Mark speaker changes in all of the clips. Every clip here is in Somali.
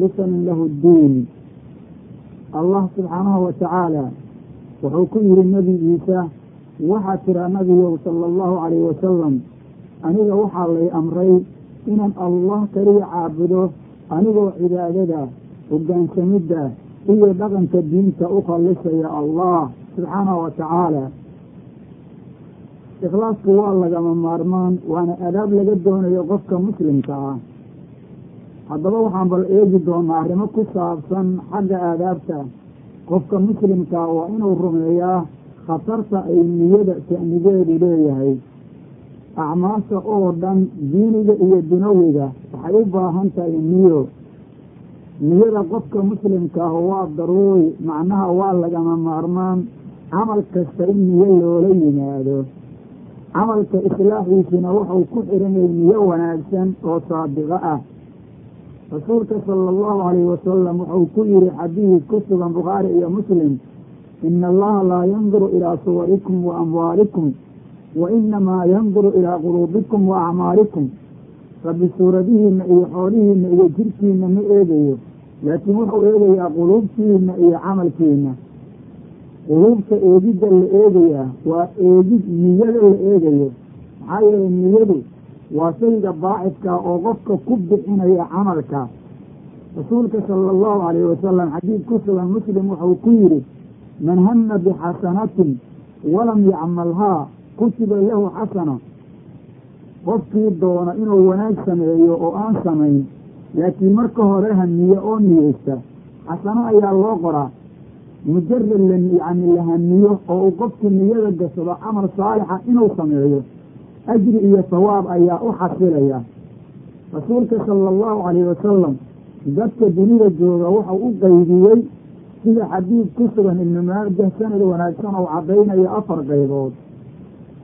Speaker 1: lisanin lahu ddiin allah subxaanahu wa tacaala wuxuu ku yidhi nebi ciise waxaa tiraa nabigow sala allahu calayhi wasalam aniga waxaa lay amray inaan allah kaliya caabudo anigoo cibaadada hoggaansamidda iyo dhaqanka diinta u khallisaya allah subxaanahu wa tacaala ikhlaasku waa lagama maarmaan waana adaab laga doonayo qofka muslimka ah haddaba waxaan bal eegi doonaa arrimo ku saabsan xagga aadaabta. Qofka muslimkaa waa inuu rumeeyaa khatarta ay niyada ta'nigeedu leeyahay. Acmaasha oo dhan diiniga iyo dunawiga waxay u baahan tahay niyo. Niyada qofka muslimka ah waa daruuri macnaha waa lagama maarmaan. Camal kasta in niyo loola yimaado. Camalka islaaxiisuna wuxuu ku xiranay niyo wanaagsan oo saadiqo ah rasuulka sala allahu calayhi wasalam wuxuu ku yihi xadiid ku sugan bukhaari iyo muslim ina allaha laa yanduru ilaa suwarikum wa amwaalikum wa inamaa yanduru ilaa quluubikum wa acmaalikum rabbi suuradihiina iyo xoolihiina iyo jirkiina ma eegayo laakiin wuxuu eegayaa quluubtiina iyo camalkiina quluubta eegidda la eegayaa waa eegid niyada la eegayo. Maxaa yeelay niyadu waa shayga baacidka oo qofka ku bixinaya camalka. Rasuulka sala allahu calayhi wasalam xadiid ku sugan muslim wuxuu ku yidhi man hama bixasanatin walam yacmalhaa kutiba lahu xasana qofkii doona inuu wanaag sameeyo oo aan samayn laakiin marka hore hamiye oo niyeysta. Xasano ayaa loo qoraa. Mujarad la yacni la hamiyo oo uu qofkii niyada gasado camal saalixa inuu sameeyo ajri iyo sawaab ayaa u xasilaya rasuulka sala allahu calayhi wasalam dadka dunida jooga wuxuu u qaydiyey sida xadiid ku sugan ibnu maajah sanad wanaagsan oo caddaynaya afar qaybood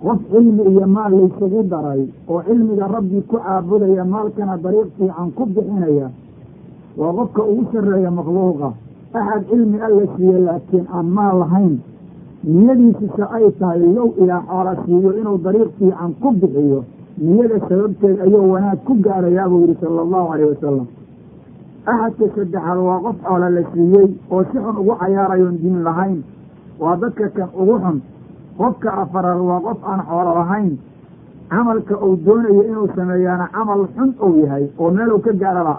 Speaker 1: qof cilmi iyo maal laysugu daray oo cilmiga rabbi ku caabudaya maalkana dariiq fiican ku bixinaya waa qofka ugu sarreeya makhluuqa axad cilmi alla siiye laakiin aan maal lahayn niyadiisisa ay tahay low ilaa xoola siiyo inuu dariiq fiican ku bixiyo niyada sababteed ayuu wanaag ku gaarayaa buu yidhi sala allahu calayh wasalam axadka saddexaad waa qof xoola la siiyey oo si xun ugu cayaarayoon diin lahayn. Waa dadka kan ugu xun. Qofka afaraad waa qof aan xoolo lahayn. Camalka uu doonayo inuu sameeyaana camal xun uu yahay oo meeluu ka gaaraba.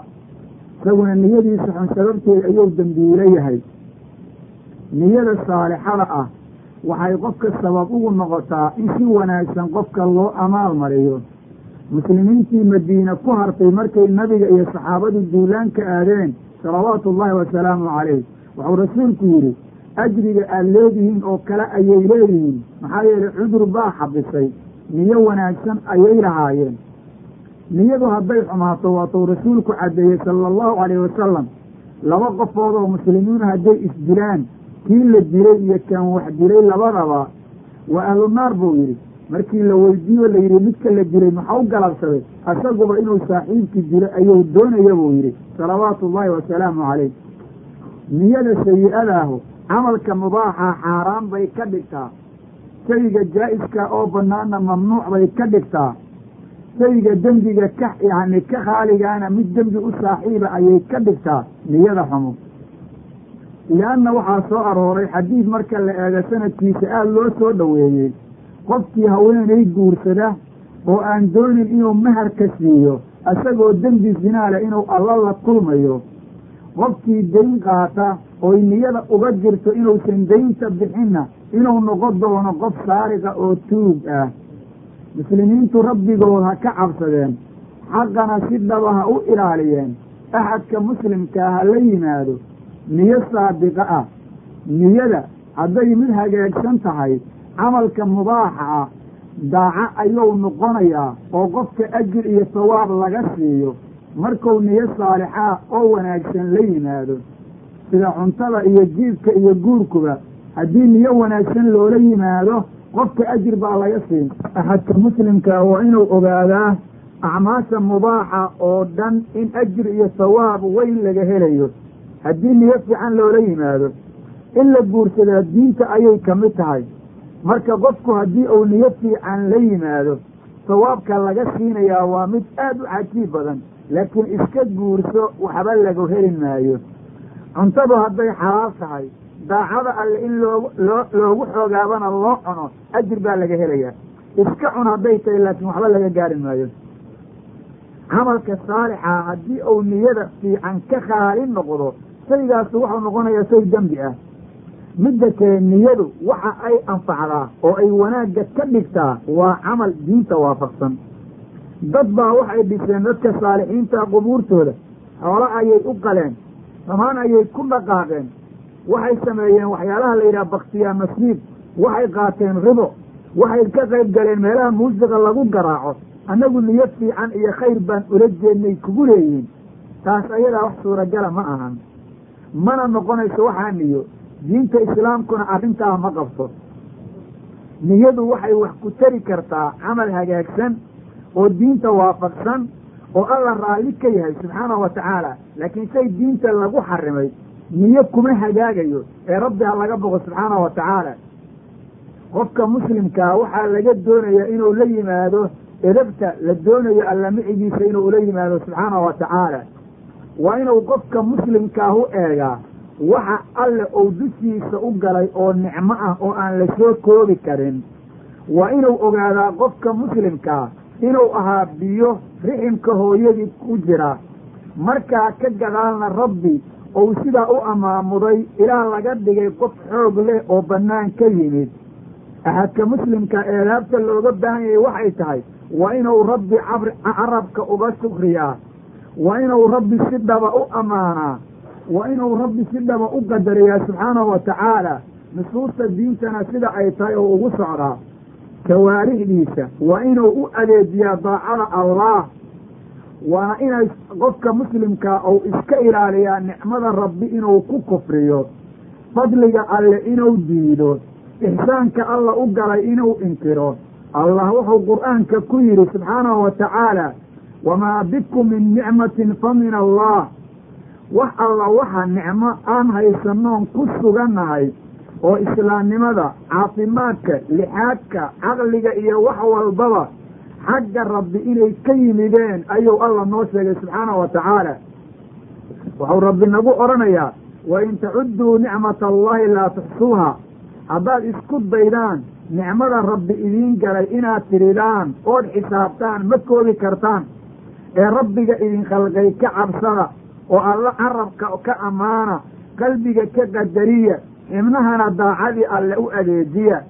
Speaker 1: Isaguna niyadiisa xun sababteed ayuu dembiilo yahay. Niyada saalixada ah waxay qofka sabab ugu noqotaa in si wanaagsan qofka loo amaal mariyo. Muslimiintii madiine ku hartay markay nabiga iyo saxaabadu duulaanka aadeen salawaatu ullaahi wasalaamu calayh wuxuu rasuulku yidhi ajriga aada leedihiin oo kale ayay leeyihiin maxaa yeelay cudur baa xabisay niyo wanaagsan ayay lahaayeen. Niyadu hadday xumaato waatuu rasuulku caddeeyey sala allahu calayhi wasalam laba qofood oo muslimiin hadday isdilaan kii la dilay iyo kan wax dilay labadaba waa ahlu naar buu yidhi. Markii la weydiiyo la yidhi midka la dilay maxau galabsaday isaguba inuu saaxiibkii dilo ayuu doonaya buu yidhi. Salawaatu ullaahi wasalaamu calayh. Niyada sayi-adaahu camalka mubaaxa xaaraan bay ka dhigtaa. Shayga jaa-iska oo banaana mamnuuc bay ka dhigtaa. Shayga dembiga ka yacni ka khaaligaana mid dembi u saaxiiba ayay ka dhigtaa niyada xumo lianna waxaa soo arooray xadiid marka la eego sanadkiisa aada loo soo dhoweeyey qofkii haweenay guursada oo aan doonin inuu maharka siiyo isagoo dembi sinaale inuu alla la kulmayo qofkii dayn qaata oy niyada uga jirto inuusan daynta bixinna inuu noqon doono qof saariqa oo tuug ah muslimiintu rabbigood ha ka cabsadeen xaqana si dhaba ha u ilaaliyeen axadka muslimkaa ha la yimaado niyo saadiqa ah niyada hadday mid hagaagsan tahay camalka mubaaxa ah daaco ayuu noqonayaa oo qofka ajir iyo sawaab laga siiyo markuu niyo saalixaa oo wanaagsan la yimaado sida cuntada iyo jiibka iyo guurkuba haddii niyo wanaagsan loola yimaado qofka ajir baa laga siin axadka muslimkaa waa inuu ogaadaa acmaasha mubaaxa oo dhan in ajir iyo sawaab weyn laga helayo haddii niyo fiican loola yimaado in la guursadaa diinta ayay ka mid tahay. Marka qofku haddii uu niyo fiican la yimaado sawaabka laga siinayaa waa mid aada u cajiib badan laakiin iska guurso waxba lagu heli maayo. Cuntadu hadday xalaal tahay daacada alle in loogu loo loogu xoogaabana loo cuno ajir baa laga helayaa. Iska cun hadday tahay laakiin waxba laga gaari maayo. Camalka saalixa haddii uu niyada fiican ka khaali noqdo shaygaasu wuxuu noqonayaa shay dembi ah. Midda kale niyadu waxa ay anfacdaa oo ay wanaagga ka dhigtaa waa camal diinta waafaqsan. Dad baa waxay dhiseen dadka saalixiinta qubuurtooda. Xoolo ayay u qaleen. Xumaan ayay ku dhaqaaqeen. Waxay sameeyeen waxyaalaha la yidhaha baktiyaa masriib waxay qaateen ribo. Waxay ka qayb galeen meelaha muusiqa lagu garaaco. Annagu niyad fiican iyo khayr baan ula jeednay kugu leeyihiin. Taas ayadaa wax suuragala ma ahan mana noqonayso waxaa niyo diinta islaamkuna arrintaa ma qabto. Niyadu waxay wax ku tari kartaa camal hagaagsan oo diinta waafaqsan oo alla raalli ka yahay subxaanahu wa tacaala laakiin shay diinta lagu xarimay niyo kuma hagaagayo ee rabbi ha laga boqo subxaanahu wa tacaala qofka muslimkaa waxaa laga doonayaa inuu la yimaado edabta la doonayo alla micigiisa inuu ula yimaado subxaanahu wa tacaala waa inuu qofka muslimkaah u eegaa waxa alle uu dushiisa u galay oo nicmo ah oo aan la soo koobi karin. Waa inuu ogaadaa qofka muslimkaa inuu ahaa biyo riximka hooyadii ku jira. Markaa ka gadaalna rabbi ou sidaa u amaamuday ilaa laga dhigay qof xoog leh oo bannaan ka yimid. Axadka muslimka eedaabta looga baahan yahay waxay tahay waa inuu rabbi carabka uga shukriyaa waa inuu rabbi si dhaba u ammaanaa waa inuu rabbi si dhaba u qadariyaa subxaanahu wa tacaala nusuusta diintana sida ay tahay oo ugu socdaa kawaarixdiisa waa inuu u adeejiyaa daacada allah. Waana inay qofka muslimkaa ou iska ilaaliyaa nicmada rabbi inuu ku kufriyo. Fadliga alle inuu diido. Ixsaanka alla u galay inuu inkiro. Allah wuxuu qur'aanka ku yidhi subxaanahu wa tacaala wamaa bikum min nicmatin fa min allah wax alla waxa nicmo aan haysanoon ku sugannahay oo islaamnimada caafimaadka lixaadka caqliga iyo wax walbaba xagga rabbi inay ka yimideen ayuu alla noo sheegay subxaanahu wa tacaala. Wuxuu rabbi nagu odhanayaa wa in tacudduu nicmata allahi laa tuxsuuha. Haddaad isku daydaan nicmada rabbi idiin galay inaad tiridaan ood xisaabtaan ma koobi kartaan ee rabbiga idin khalqay ka cabsada oo alla carabka ka ammaana qalbiga ka qadariya xibnahana daacadii alle u adeejiya.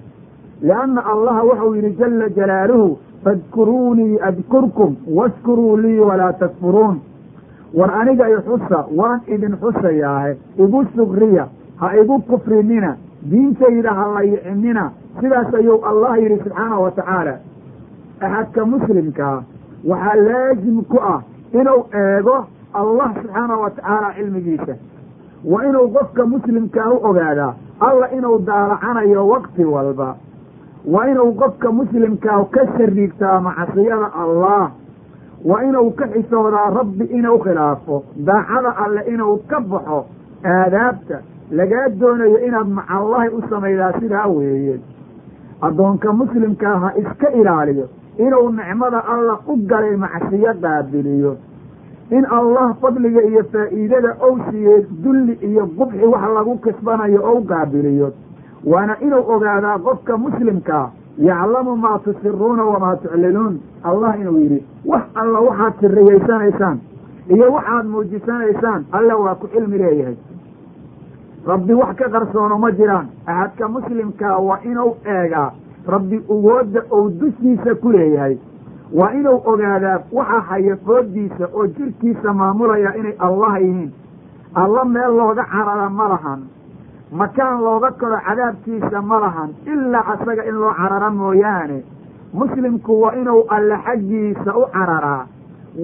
Speaker 1: Lianna allaha wuxuu yidhi jalla jalaaluhu faadkuruunii adkurkum washkuruu lii walaa takfuruun. War aniga i xusa waan idin xusayaahe igu shukriya ha igu kufrinina diintayda ha la yicinina sidaas ayuu allah yidhi subxaanahu wa tacaala. Axadka muslimkaa waxaa laazim ku ah inuu eego allah subxaanahu wa tacaala cilmigiisa. Waa inuu qofka muslimkaa u ogaadaa alla inuu daalacanayo waqti walba. Waa inuu qofka muslimkaa ka shariigtaa macsiyada allah. Waa inuu ka xisoodaa rabbi inuu khilaafo daacada alle inuu ka baxo aadaabta lagaa doonayo inaad macallahi u samaydaa sidaa weeye. Addoonka muslimkaa ha iska ilaaliyo inuu nicmada allah u galay macsiyo qaabiliyo in allah fadliga iyo faa'iidada ou siiyey dulli iyo qubxi wax lagu kisbanayo ou qaabiliyo waana inuu ogaadaa qofka muslimkaa yaclamu maa tusiruuna wamaa tuclinuun. Allah inuu yidhi wax alla waxaad siriyaysanaysaan iyo waxaad muujisanaysaan alla waa ku cilmi leeyahay. Rabbi wax ka qarsoono ma jiraan. Axadka muslimkaa waa inuu eegaa rabbi ugoodda ou dushiisa ku leeyahay. Waa inuu ogaadaa waxa haya fooddiisa oo jirkiisa maamulaya inay allah yihiin. Alla meel looga carara ma lahan. Makaan looga koro cadaabkiisa ma lahan. Ilaa asaga in loo carara mooyaane. Muslimku waa inuu alle xaggiisa u cararaa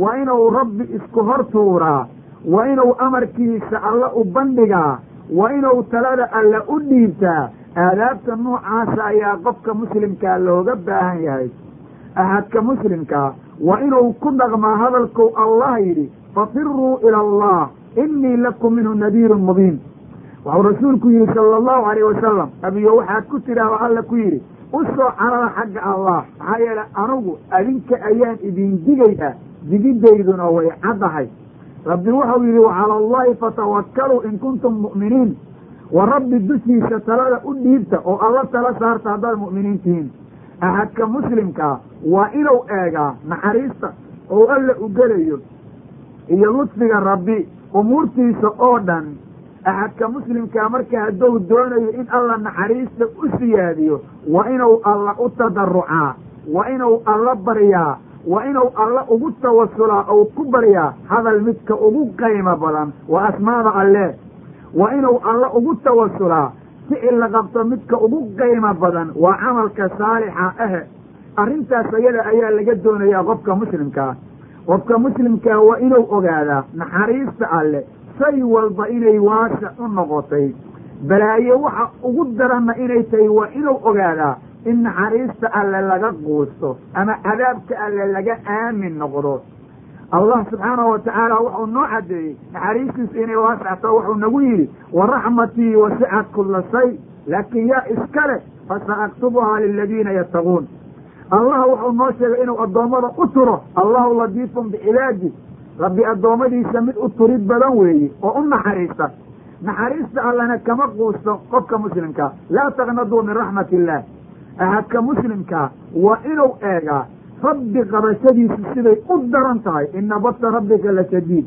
Speaker 1: waa inuu rabbi isku hor tuuraa waa inuu amarkiisa alle u bandhigaa. Waa inuu talada alle u dhiibtaa aadaabta noocaasa ayaa qofka muslimkaa looga baahan yahay. Axadka muslimkaa waa inuu ku dhaqmaa hadalkou allah yidhi fafiruu ila allah innii lakum minhu nadiirun mubiin. Waxuu rasuulku yidhi sala allahu alayh wasalam abiyo waxaad ku tidhaah alla ku yidhi u soo carara xagga allah maxaa yeele anugu adinka ayaan idin digay ah digidayduna way caddahay. Rabbi wuxuu yidhi wacala allahi fatawakkaluu in kuntum mu'miniin wa rabbi dushiisa talada u dhiibta oo alla tala saarta haddaad mu'miniin tihiin ahadka muslimkaa waa inuu eegaa naxariista oo alla u gelayo iyo ludfiga rabbi umuurtiisa oo dhan. Axadka muslimkaa marka hadduu doonayo in alla naxariista u siyaadiyo waa inuu alla u tadarucaa waa inuu alla baryaa waa inuu alla ugu tawasulaa ou ku baryaa hadal midka ugu qaymo badan. Waa asmaada alle waa inuu alla ugu tawasulaa ficil la qabto midka ugu qaymo badan waa camalka saalixa ahe. Arrintaas ayada ayaa laga doonayaa qofka muslimkaa qofka muslimkaa waa inuu ogaadaa naxariista alle shay walba inay waasic u noqotay. Balaayo waxa ugu daranna inay tahay waa inuu ogaadaa in naxariista alle laga quusto ama cadaabka alle laga aamin noqdo allah subxaanahu watacaala wuxuu noo caddeeyey naxariistiisu inay waasicto wuxuu nagu yidhi waraxmatii wasicat kulla shay laakiin yaa iska leh fasaaktubuhaa liladiina yattaquun. Allah wuxuu noo sheegay inuu addoommada u turo allahu ladiifun bicibaadi. Rabbi addoommadiisa mid u turid badan weeye oo u naxariista. Naxariista allana kama quusto qofka muslimka laa taqnaduu min raxmati illaah ahadka muslimkaa waa inuu eegaa rabbi qabashadiisu siday u daran tahay. Ina bata rabbika la shadiid.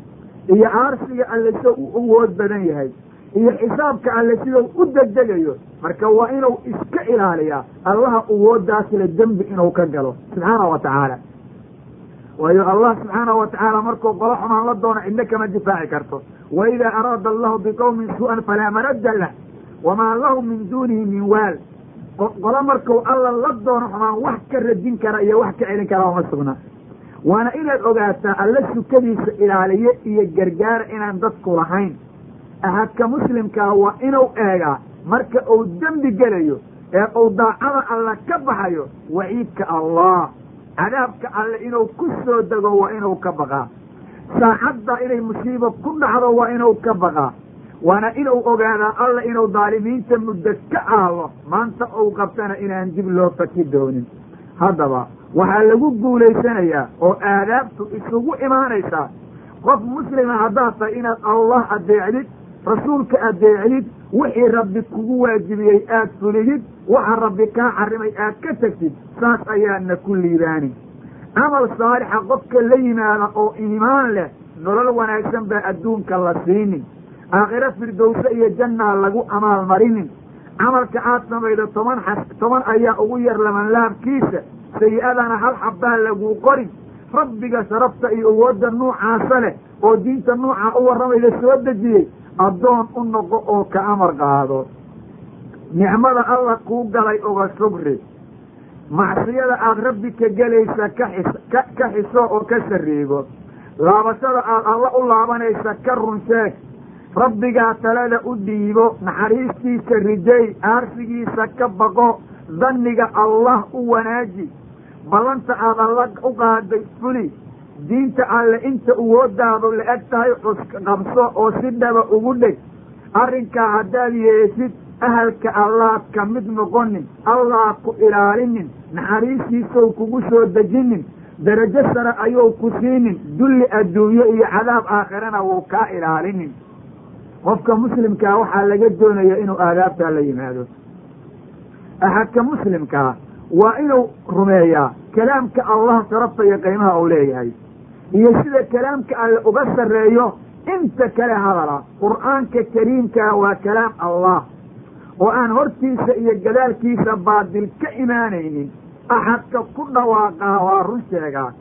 Speaker 1: Iyo aarsiga alle sida u awood badan yahay. Iyo xisaabka alle sidau u degdegayo. Marka waa inuu iska ilaaliyaa. Allaha awooddaasle dembi inuu ka galo. Subxaanahu wa tacaala waayo allah subxaanahu wa tacaala markuu qolo xumaan la doono cidna kama difaaci karto. Wa idaa araada allahu biqowmin su'an falaa maradda lah wamaa lahu min duunihi min waal qolo markuu alla la doono xumaan wax ka radin kara iyo wax ka celin kara uma sugna. Waana inaad ogaataa alla sukadiisa ilaaliye iyo gargaara inaan dadku lahayn. Ahadka muslimkaa waa inuu eegaa marka uu dembi gelayo ee uu daacada alla ka baxayo waciidka allah. Cadaabka alle inuu ku soo dego waa inuu ka baqaa. Saacadda inay musiibo ku dhacdo waa inuu ka baqaa waana inuu ogaadaa alla inuu daalimiinta muddo ka aalo maanta uu qabtana inaan dib loo faki doonin. Haddaba waxaa lagu guulaysanayaa oo aadaabtu isugu imaanaysaa qof muslima haddaad tahay inaad allah adeecdid rasuulka adeecdid wixii rabbi kugu waajibiyey aad fulidid waxa rabbi kaa xarimay aad ka tegtid saas ayaadna ku liibaani. Camal saalixa qofka la yimaada oo iimaan leh nolol wanaagsan baa adduunka la siinin aakhiro firdowse iyo jannaa lagu amaal marinin. Camalka aad samaydo toban xas toban ayaa ugu yar labanlaabkiisa sayi-adana hal xabbaa laguu qorin rabbiga sharafta iyo awoodda nuucaasa leh oo diinta nuucaa u warramayda soo dejiyey addoon u noqo oo ka amar qaado. Nicmada alla kuu galay uga shugri macsiyada aada rabbi ka gelaysa ka xis ka ka xiso oo ka sariigo laabashada aada alla u laabanaysa ka run sheeg rabbigaa talada u dhiibo naxariistiisa rijay aarsigiisa ka baqo danniga allah u wanaaji. Ballanta aada alla u qaaday fuli diinta alle inta uwoodaadu la eg tahay cus qabso oo si dhaba ugu dheg arrinkaa haddaad yeeshid ahalka allaad ka mid noqonin allah ku ilaalinin naxariistiisou kugu soo dejinin darajo sare ayuu ku siinin dulli adduunyo iyo cadaab aakhirana wuu kaa ilaalinin qofka muslimkaa waxaa laga doonaya inuu aadaabtaa la yimaado. Axadka muslimkaa waa inuu rumeeyaa kalaamka allah sharafta iyo qiimaha uu leeyahay. Iyo sida kalaamka alle uga sarreeyo inta kale hadala qur'aanka kariimkaa waa kalaam allah. Oo aan hortiisa iyo gadaalkiisa baadil ka imaanaynin axadka ku dhawaaqaa waa run sheegaa.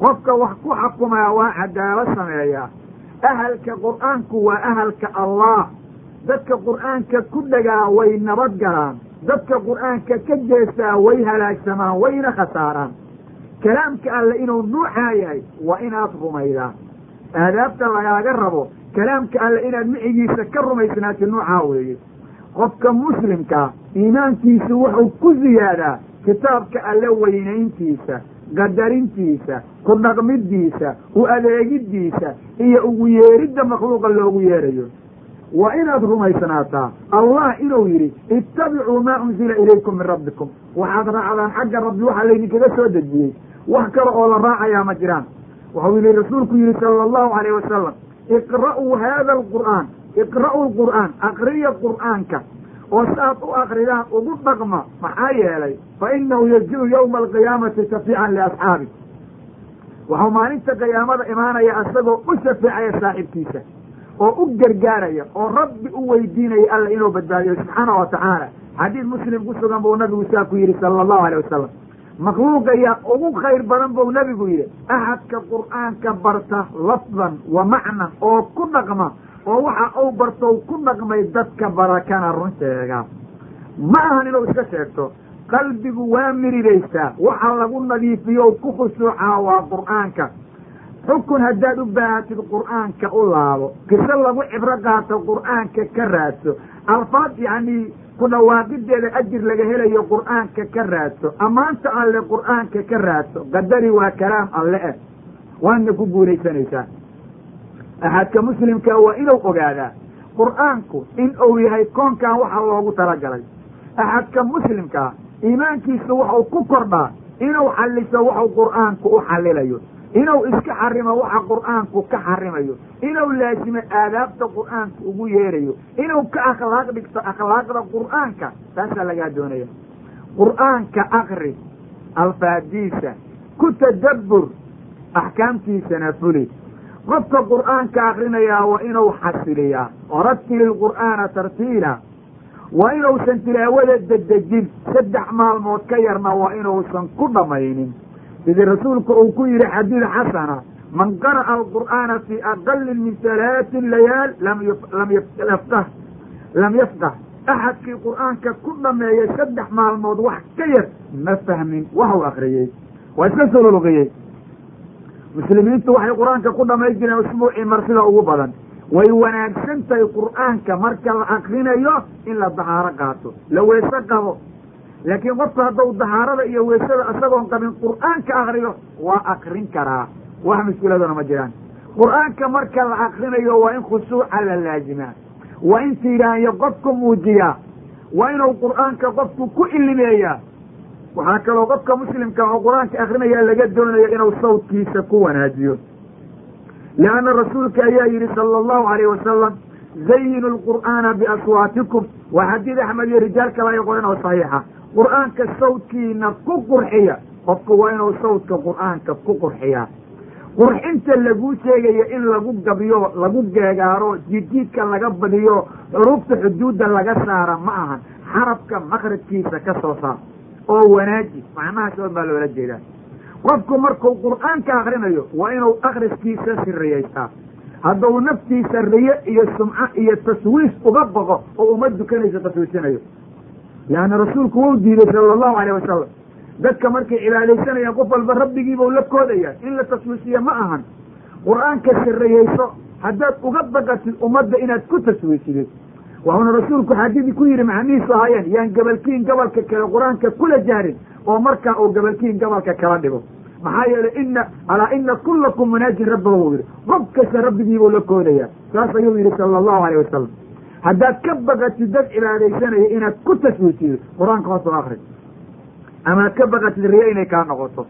Speaker 1: Qofka wax ku xukumaa waa cadaalo sameeyaa ahalka qur'aanku waa ahalka allah. Dadka qur'aanka ku dhagaa way nabad galaan. Dadka qur'aanka ka jeestaa way halaagsamaan wayna khasaaraan. Kalaamka alle inuu nuucaa yahay waa inaad rumaydaa aadaabta lagaaga rabo kalaamka alle inaad micigiisa ka rumaysnaati nuucaa weeye qofka muslimkaa iimaankiisu wuxuu ku ziyaadaa kitaabka alle weynayntiisa qadarintiisa ku dhaqmidiisa u adeegiddiisa iyo ugu yeeridda makhluuqa loogu yeerayo. Waa inaad rumaysanaataa allah inuu yidhi ittabicuu maa unzila ilaykum min rabbikum. Waxaad raacdaan xagga rabbi waxaa laydinkaga soo dejiyey. Wax kale oo la raacayaa ma jiraan.
Speaker 2: Wuxuu yihi rasuulku yihi sala allahu alayh wasalam iqra'uu hada alqur'aan iqra'uu lqur'aan akriya qur'aanka oo saaad u akridaan ugu dhaqma maxaa yeelay fa inahu yaji-u yowma alqiyaamati shafiican liasxaabi. Waxuu maalinta qiyaamada imaanaya isagoo u shafeecaya saaxibkiisa oo u gargaaraya oo rabbi u weydiinaya alla inuu badbaadiyo subxaana wa tacaala. Xadiid muslim ku sugan buu nabigu saa ku yidhi sala allahu alayh wasalam makhluuqa yaa ugu khayr badan buu nabigu yidhi axadka qur'aanka barta lafdan wa macnan oo ku dhaqma oo waxa uu bartou ku dhaqmay dadka barakana run sheega ma ahan inuu iska sheegto qalbigu waa miridaystaa waxa lagu nadiifiyo ku khushuucaa waa qur'aanka. Xukun haddaad u baahatid qur'aanka u laabo qiso lagu cibro qaato qur'aanka ka raadso alfaad yacni ku dhawaaqideeda ajir laga helayo qur'aanka ka raadso ammaanta alle qur'aanka ka raadso qadari waa kalaam alle eh. Waadna ku guulaysanaysaa axadka muslimka waa inuu ogaadaa qur'aanku in uu yahay koonkan waxa loogu talagalay axadka muslimkaa iimaankiisu waxau ku kordhaa inuu xalliso waxau qur'aanku u xallilayo inuu iska xarimo waxa qur'aanku ka xarimayo inuu laasimo aadaabta qur'aanka ugu yeerayo inuu ka akhlaaq dhigto akhlaaqda qur'aanka taasaa lagaa doonaya qur'aanka akri alfaadiisa ku tadabbur axkaamtiisana fuli qofka qur'aanka akrinayaa waa inuu xasiliyaa. Waratili lqur'aana tartiila. Waa inuusan tilaawada dedejin saddex maalmood ka yarna waa inuusan ku dhammaynin sidii rasuulku uu ku yihi xadiid xasana man qara'a alqur'aana fii aqali min halaati layaal lam yafqah axadkii qur'aanka ku dhameeyay saddex maalmood wax ka yar ma fahmin waxau akriyey waa iska sololqiyey muslimiintu waxay qur'aanka ku dhamay jireen usbuucii mar sida ugu badan. Way wanaagsan tahay qur'aanka marka la akrinayo in la dahaaro qaato la weese qabo. Laakiin qofku hadduu dahaarada iyo weesada isagoon qabin qur'aanka akriyo waa akrin karaa. Wax mushkiladuna ma jiraan. Qur'aanka marka la akrinayo waa in khushuuca la laazimaa waa in tiiraanyo qofku muujiyaa. Waa inuu qur'aanka qofku ku ilimeeyaa waxaa kaloo qofka muslimka oo qur'aanka akrinaya laga doonayo inuu sawdkiisa ku wanaajiyo. Lianna rasuulka ayaa yidhi sala allahu alayh wasalam zayinu lqur'aana biaswaatikum. Waa xadiid axmed iyo rijaal kale ay qoran oo saxiixa. Qur'aanka sawdkiina ku qurxiya qofku waa inuu sawdka qur'aanka ku qurxiyaa qurxinta laguu sheegayo in lagu gabiyo lagu geegaaro jiidjiidka laga badiyo xuruufta xuduudda laga saara ma ahan. Xarabka makrajkiisa ka soo saar oo wanaaji macnahaas oo baa loola jeedaa. Qofku markuu qur'aanka akrinayo waa inuu akriskiisa siriyaystaa hadduu naftiisa riyo iyo sumco iyo taswiis uga boqo oo uma dukanayso taswiisinayo leanna rasuulku wuu diiday sala allahu alayh wasalam dadka markay cibaadaysanayaan qof walba rabbigiibau la koodaya in la taswiisiyo ma ahan. Qur'aanka siriyayso haddaad uga baqatid ummadda inaad ku taswiisidid waxuuna rasuulku xadiidii ku yidhi macnihiisu ahaayeen yaan gabalkiin gabalka kale qur'aanka kula jaarin oo markaa uu gabalkiin gabalka kala dhigo maxaa yeelay ina alaa ina kulakum munaajin rabbahu buu yidhi qof kasta rabbigiibuu la koodaya saas ayuu yidhi sala allahu alayh wasalam haddaad ka baqatid dad cibaadaysanaya inaad ku taswiisido qur'aanka hoos oo akri amaad ka baqatid riyo inay kaa noqoto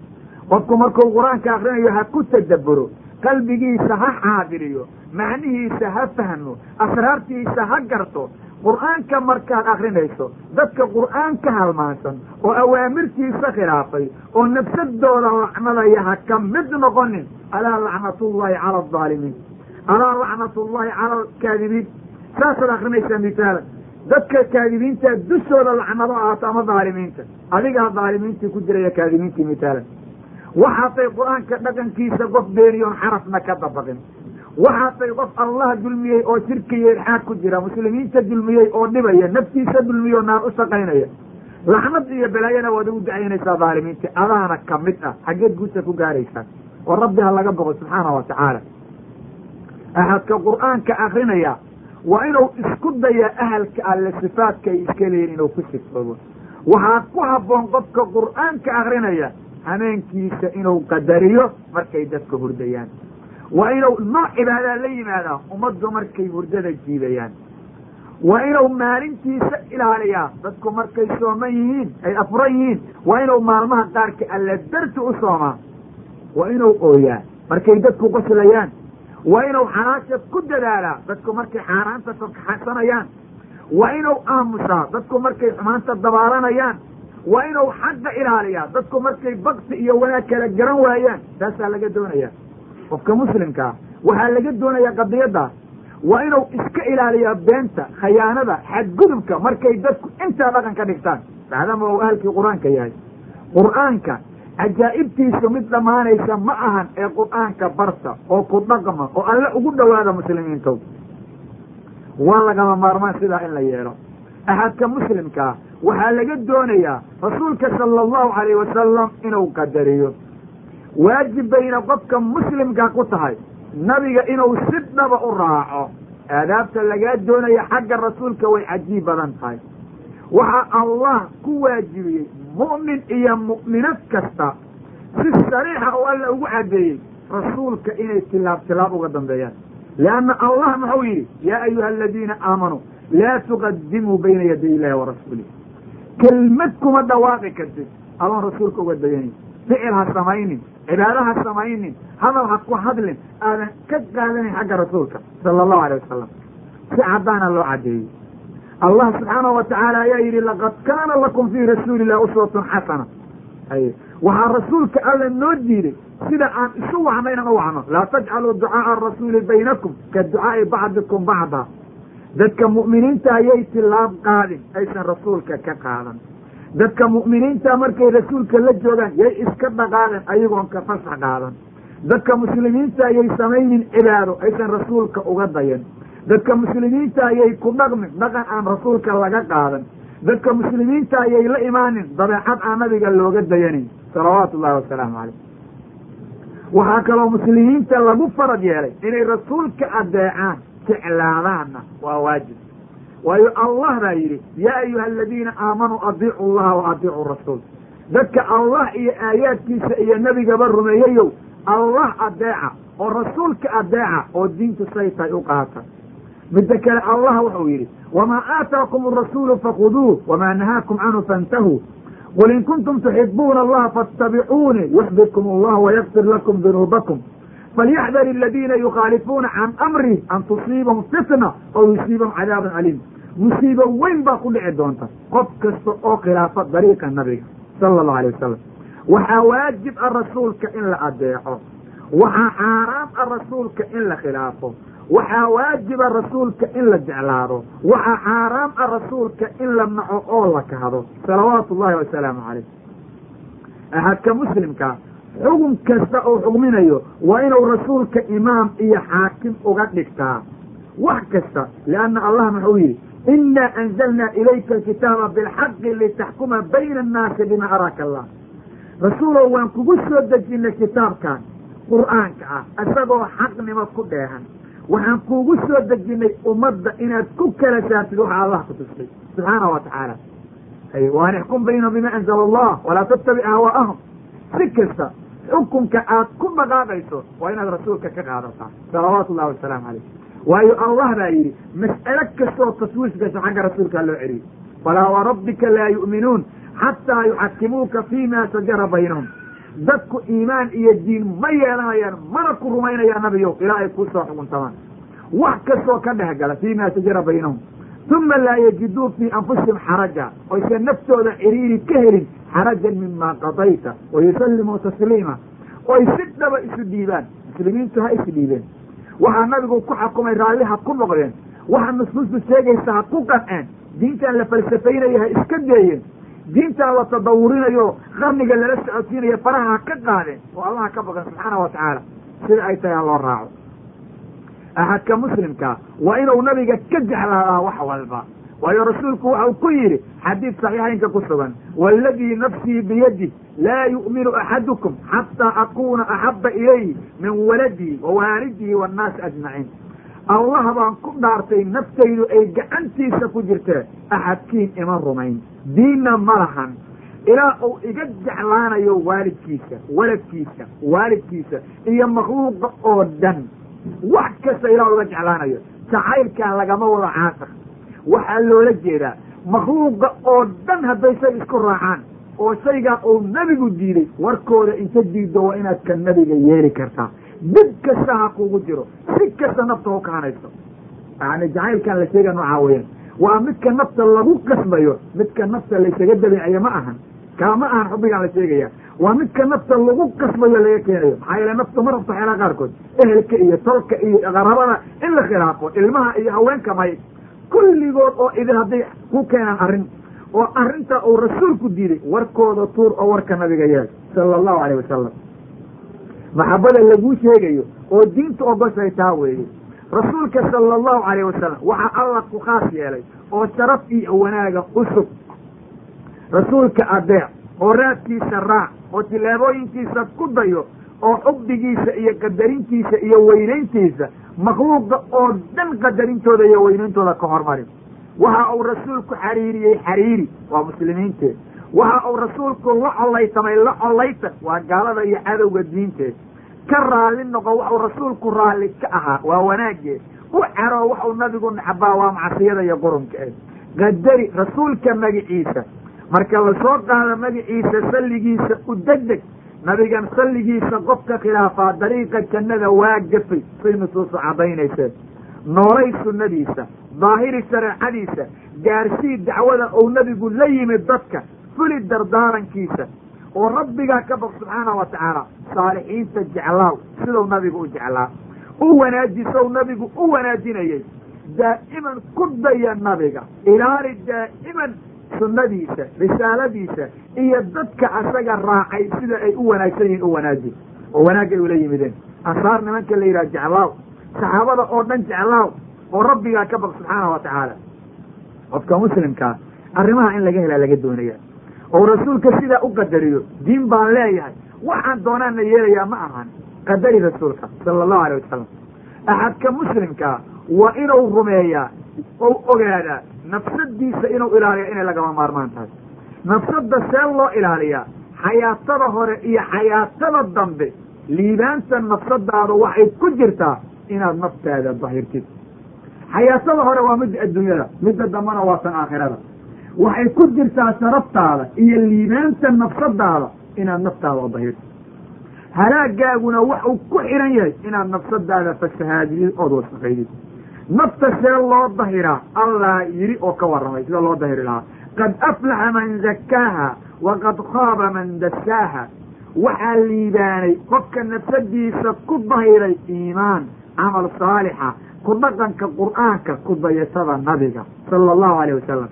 Speaker 2: qofku markuu qur'aanka akrinayo ha ku tadabburo qalbigiisa ha xaadiriyo macnihiisa ha fahmo asraartiisa ha garto qur'aanka markaad akrinayso dadka qur'aanka halmaansan oo awaamirtiisa khilaafay oo nafsadooda lacnadaya ha ka mid noqonin alaa lacnatullahi cala aldaalimiin alaa lacnatullahi cala alkaadibiin saasaad akrinaysaa misaalan dadka kaadibiinta dushooda lacnado ahaato ama daalimiinta adigaa daalimiintii ku jiraya kaadibiintii misaalan waxaatay qur'aanka dhaqankiisa qof beeniyoon xarafna ka dabaqin waxaatay qof allah dulmiyey oo shirki iyo ilxaad ku jira muslimiinta dulmiyey oo dhibaya naftiisa dulmiyo naar u shaqaynaya. Laxnad iyo balaayana waad ugu dacaynaysaa daalimiinta adaana ka mid ah xaggeed guusa ku gaaraysaa oo rabbi ha laga boqo subxaana wa tacaala. Axadka qur'aanka akrinaya waa inuu isku dayaa ahalka alle sifaadka ay iska leeyiin inuu ku sifoobo. Waxaa ku habboon qofka qur'aanka akrinaya hameenkiisa inuu qadariyo markay dadka hurdayaan. Waa inuu nooc cibaadaa la yimaadaa ummaddu markay hurdada jiidayaan waa inuu maalintiisa ilaaliyaa dadku markay sooman yihiin ay afran yihiin waa inuu maalmaha qaarka alle darti u soomaa. Waa inuu ooyaa markay dadku qoslayaan. Waa inuu xalaasha ku dadaalaa dadku markay xaaraanta faxsanayaan waa inuu aamusaa dadku markay xumaanta dabaalanayaan waa inuu xagga ilaaliyaa dadku markay bakti iyo wanaag kala garan waayaan taasaa laga doonaya qofka muslimkaa waxaa laga doonayaa qadiyaddaas waa inuu iska ilaaliyaa beenta khayaanada xadgudubka markay dadku intaa dhaqan ka dhigtaan. Maadaama uu ahalkii qur'aanka yahay. Qur'aanka cajaa'ibtiisu mid dhammaanaysa ma ahan ee qur'aanka barta oo ku dhaqma oo alle ugu dhowaada muslimiintow. Waa lagama maarmaan sidaa in la yeelo axadka muslimkaa waxaa laga doonayaa rasuulka sala allahu calayh wasalam inuu qadariyo waajib bayna qofka muslimka ku tahay nabiga inuu si dhaba u raaco aadaabta lagaa doonaya xagga rasuulka way cajiib badan tahay waxaa allah ku waajibiyey mu'min iyo mu'minad kasta si sariixa oo alla ugu caddeeyey rasuulka inay tilaab tilaab uga dambeeyaan lianna allah muxuu yidhi yaa ayuha aladiina aamanuu laa tuqadimuu bayna yaday illahi wa rasuulih kelmad kuma dhawaaqi kartid adoon rasuulka uga dayanin ficil ha samaynin cibaado ha samaynin hadal ha ku hadlin aadan ka qaadanin xagga rasuulka sala allahu alay wasalam si caddaana loo caddeeyey allah subxaanahu watacaala ayaa yidhi laqad kaana lakum fii rasuuli illahi uswatun xasana waxaa rasuulka alla noo diiday sida aan isu wacno inaan u wacno laa tajcaluu ducaaa arasuuli baynakum ka ducaai bacdikum bacda dadka mu'miniinta ayay tilaab qaadin aysan rasuulka ka qaadan. Dadka mu'miniinta markay rasuulka la joogaan yay iska dhaqaaqeen ayagoon ka fasax qaadan. Dadka muslimiinta ayay samaynin cibaado aysan rasuulka uga dayan. Dadka muslimiinta ayay ku dhaqmin dhaqan aan rasuulka laga qaadan. Dadka muslimiinta ayay la imaanin dabeecad aan nabiga looga dayanin. Salawaatu ullahi wasalaamu caleyh waxaa kaloo muslimiinta lagu farad yeelay inay rasuulka adeecaan jeclaadaanna waa waajib. Waayo allah baa yidhi yaa ayuha aladiina aamanuu adiicu allaha wa adiicu rasuul. Dadka allah iyo aayaadkiisa iyo nebigaba rumeeyeyow allah adeeca oo rasuulka adeeca oo diintu say tahay u qaata. Midda kale allah wuxuu yidhi wamaa aataakum arasuulu fakuduuh wamaa nahaakum canhu faintahuu qul in kuntum tuxibuuna allaha faatabicuunii yuxbibkum allah wayakfir lakum dunuubakum falyaxdar aladiina yukhaalifuuna can amrih an tusiibahum fitna oo yusiibahum cadaabun caliim musiibo weyn baa ku dhici doonta qof kasta oo khilaafa dariiqa nabiga sala allahu alay wasalam waxaa waajib ah rasuulka in la adeeco waxaa xaaraam ah rasuulka in la khilaafo waxaa waajiba rasuulka in la jeclaado waxaa xaaraam ah rasuulka in la naco oo la kahdo salawaatu ullahi wasalaamu calayh axadka muslimka xugum kasta oo xugminayo waa inuu rasuulka imaam iyo xaakim uga dhigtaa. Wax kasta lianna allah muxuu yidhi? Inaa anzalnaa ilayka alkitaaba bilxaqi litaxkuma bayna annaasi bima araaka allah. Rasuulow waan kugu soo dejinay kitaabkan qur'aanka ah isagoo xaqnimo ku dheehan. Waxaan kuugu soo dejinay ummadda inaad ku kala saartid waxa allah ku tustay. Subxaanahu wa tacaala waan ixkum baynahum bima anzala allah walaa tattabic hawaa'ahum si kasta xukunka aad ku dhaqaaqayso waa inaad rasuulka ka qaadataa salawaatu ullahi wasalaamu calayh waayo allah baa yidhi mas'alo kastoo taswiis gasho xagga rasuulkaa loo celiyey falaa warabbika laa yu'minuun xataa yuxakimuuka fiima shajara baynahum dadku iimaan iyo diin ma yeelanayaan mana ku rumaynayaan nabiyow ilaa ay ku soo xukuntamaan wax kastoo ka dhex gala fiima shajara baynahum uma laa yajiduu fii anfusihim xaraja oysan naftooda ciriiri ka helin xarajan mima qadayta wayusallimuu tasliima oy si dhaba isu dhiibaan muslimiintu ha isdhiibeen waxaa nabigu ku xakumay raalli ha ku noqdeen waxa nusuustu sheegaysa ha ku qanceen diintan la falsafaynayo ha iska deeyeen diintan la tadawurinayo qarniga lala socodsiinayo faraha ha ka qaadeen oo allaha ka baqan subxaana wa tacaala sida ay tahay ha loo raaco axadka muslimka waa inuu nabiga ka jeclaadaa wax walba waayo rasuulku waxau ku yidhi xadiid saxiixaynka ku sugan waaladii nafsii biyadi laa yu'minu axadukum xataa akuuna axaba ilayhi min waladii wa waalidihi waannaasi ajmaciin allah baan ku dhaartay naftaydu ay gacantiisa ku jirtee axadkiin ima rumayn diinna ma lahan ilaa uu iga jeclaanayo waalidkiisa waladkiisa waalidkiisa iyo makhluuqa oo dhan wax kasta ilaa uga jeclaanayo. Jacaylkaa lagama wado caasaq. Waxaa loola jeedaa makhluuqa oo dhan hadday shay isku raacaan oo shaygaa uu nebigu diiday warkooda inta diiddo waa inaad ka nebiga yeeli kartaa. Dib kasta ha kugu jiro si kasta nafta u kahanayso yani jacaylkan la sheega noocaa weyan waa midka nafta lagu qasbayo midka nafta laysaga dabeeceyo ma ahan. Kaa ma ahan xubbigaan la sheegaya waa midka nafta lagu qasbayo laga keenayo. Maxaa yeele naftu ma rabto xeelaa qaarkood ehelka iyo tolka iyo qarabada in la khilaafo ilmaha iyo haweenka may kulligood oo idin hadday ku keenaan arrin oo arrinta uu rasuulku diiday warkooda tuur oo warka nabiga yeel sala allahu alayh wasalam maxabada laguu sheegayo oo diinta ogoshay taa weeye rasuulka sala allahu alayh wasalam waxaa alla ku khaas yeelay oo sharaf iyo wanaaga u sug. Rasuulka adeec oo raadkiisa raac oo tillaabooyinkiisa ku dayo oo xubbigiisa iyo qadarintiisa iyo weynayntiisa makhluuqa oo dhan qadarintooda iyo weynayntooda ka hormarin. Waxa uu rasuulku xariiriyey xariiri waa muslimiinteed. Waxa uu rasuulku la collaytamay la collaytan waa gaalada iyo cadowga diinteed. Ka raalli noqo waxuu rasuulku raalli ka ahaa waa wanaaggeed u caro waxuu nabigu naxbaa waa macsiyada iyo qurunka eh qadari rasuulka magiciisa marka la soo qaado magaciisa salligiisa u degdeg nabigan salligiisa qofka khilaafaa dariiqa jannada waa gafay say nusuusu caddaynayse noolay sunnadiisa daahiri shareecadiisa gaarsii dacwada uu nabigu la yimid dadka fuli dardaarankiisa. Oo rabbigaa ka baq subxaanahu wa tacaala saalixiinta jeclaaw sidau nabigu u jeclaa. U wanaajisow nabigu u wanaajinayay. Daa'iman ku daya nabiga ilaali daa'iman sunnadiisa risaaladiisa iyo dadka asaga raacay sida ay u wanaagsan yihiin u wanaaji oo wanaagay ula yimideen. Ansaar nimanka la yidhaha jeclaaw saxaabada oo dhan jeclaaw oo rabbigaa ka baq subxaanahu wa tacaala qofka muslimkaa arrimaha in laga helaa laga doonaya. Oo rasuulka sidaa u qadariyo diin baan leeyahay. Waxaan doonaana yeelayaa ma ahan. Qadari rasuulka sala allahu alayh wasalam axadka muslimkaa waa inuu rumeeyaa ou ogaadaa nafsadiisa inuu ilaaliya inay lagama maarmaan tahay. Nafsadda see loo ilaaliyaa xayaatada hore iyo xayaatada dambe liibaanta nafsadaada waxay ku jirtaa inaad naftaada dahirtid xayaatada hore waa midda adduunyada midda dambena waa tan aakhirada. Waxay ku jirtaa sharaftaada iyo liibaanta nafsadaada inaad naftaada dahirtid halaagaaguna waxuu ku xihan yahay inaad nafsadaada fasahaadiyid ood wasaqaydid nafta see loo dahiraa allah yidhi oo ka warramay sida loo dahiri lahaa. Qad aflaxa man zakkaaha waqad khaaba man dasaaha waxaa liibaanay qofka nafsadiisa ku dahiray iimaan camal saalixa ku dhaqanka qur'aanka ku dayatada nabiga sala allahu alayh wasalam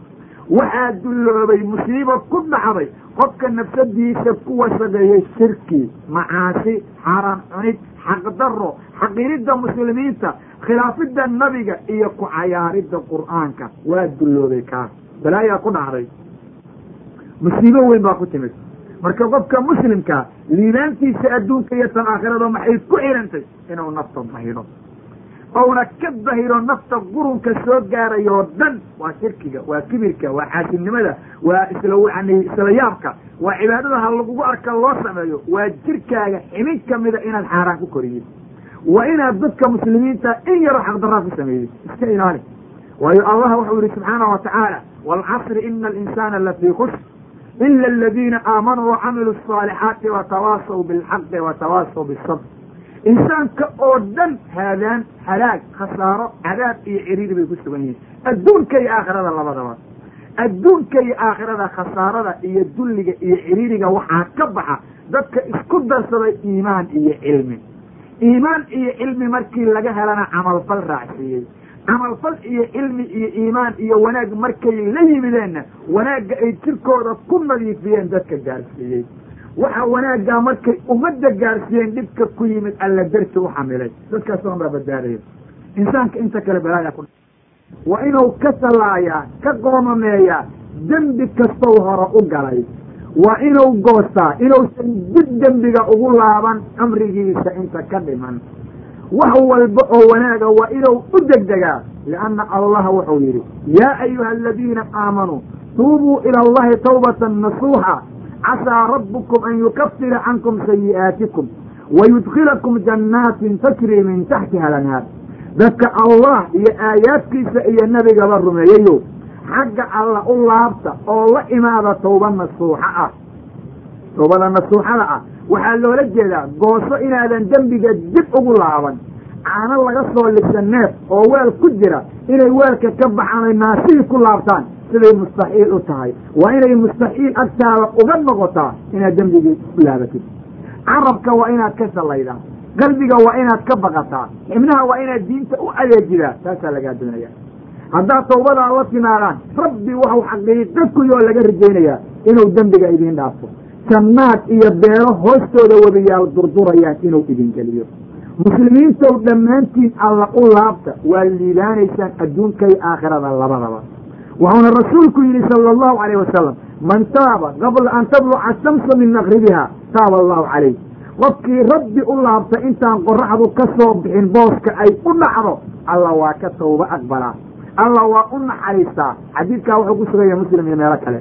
Speaker 2: waxaa dulloobay musiibo ku dhacday qofka nafsadiisa ku wasaqeeyey shirki macaasi xaaraan cunid xaqdaro xaqiridda muslimiinta khilaafidda nabiga iyo ku cayaaridda qur'aanka. Waa dulloobay kaas. Balaayaa ku dhacday. Musiibo weyn baa ku timid. Marka qofka muslimkaa liibaantiisa adduunka iyo tan aakhirada maxay ku xirantay? Inuu nafta dahiro. Ouna ka dahiro nafta qurunka soo gaarayoo dhan. Waa shirkiga waa kibirka waa xaasilnimada waa yani isla yaabka waa cibaadada ha lagugu arka loo sameeyo waa jirkaaga ximin kamida inaad xaaraan ku koriyid waa inaad dadka muslimiinta in yaroo xaqdaraa ku sameeyey iska ilaali. Waayo allah wuxuu yihi subxaana wa tacaala waalcasri ina alinsaana lafii khusr. Ila aladiina aamanuu wacamiluu asaalixaati watawaasaw bilxaqi watawaasaw bisabr insaanka oo dhan haadaan halaag khasaaro cadaab iyo ciriiri bay ku sugan yihiin. Adduunka iyo aakhirada labadaba. Adduunka iyo aakhirada khasaarada iyo dulliga iyo ciriiriga waxaa ka baxa dadka isku darsaday iimaan iyo cilmi iimaan iyo cilmi markii laga helana camalfal raacsiiyey camalfal iyo cilmi iyo iimaan iyo wanaag markay la yimideenna wanaagga ay jirkooda ku nadiifiyeen dadka gaarsiiyey. Waxa wanaaggaa markay ummadda gaarsiiyeen dhibka ku yimid alla darti u xamilay. Dadkaas oon baa insaanka inta kale balaaya ku waa inuu ka salaayaa ka qoomameeyaa dembi kastou hore u galay waa inuu goostaa inuusan dib dembiga ugu laaban cumrigiisa inta ka dhiman. Wax walba oo wanaaga waa inuu u degdegaa lianna allaha wuxuu yidhi yaa ayuha aladiina aamanuu tuubuu ila allahi tawbatan nasuuxa casaa rabbukum an yukafira cankum sayi'aatikum wayudkilakum jannaatin tajrii min taxtiha alanhaar. Dadka allah iyo aayaadkiisa iyo nebigaba rumeeyayo xagga alla u laabta oo la imaada tawba nasuuxa ah. Tawbada nasuuxada ah. Waxaa loola jeedaa gooso inaadan dembiga dib ugu laaban. Caano laga soo lisa neef oo weel ku jira inay weelka ka baxaan ay naasihii ku laabtaan. Siday mustaxiil u tahay. Waa inay mustaxiil agtaada uga noqotaa inaad dembigii ku laabatid. Carabka waa inaad ka sallaydaa. Qalbiga waa inaad ka baqataa. Xibnaha waa inaad diinta u adeejidaa. Taasaa lagaa doonaya haddaad tawbadaa la timaadaan rabbi waxau xaqiiqo kuyoo laga rajaynayaa inuu dembiga idiin dhaafo. Jannaad iyo beero hoostooda wadayaal durdurayaan inuu idin geliyo. Muslimiintow dhammaantiin alla u laabta waa liibaanaysaan adduunka iyo aakhirada labadaba. Wuxuuna rasuulku yidhi sala allahu calayh wasalam man taaba qabla an tadluca shamsa min maqribiha taaba allahu calayh. Qofkii rabbi u laabta intaan qoraxdu ka soo bixin booska ay u dhacdo alla waa ka tawba aqbalaa alla waa u naxariistaa xadiidkaa wuxuu ku sugaya muslim iyo meelo kale.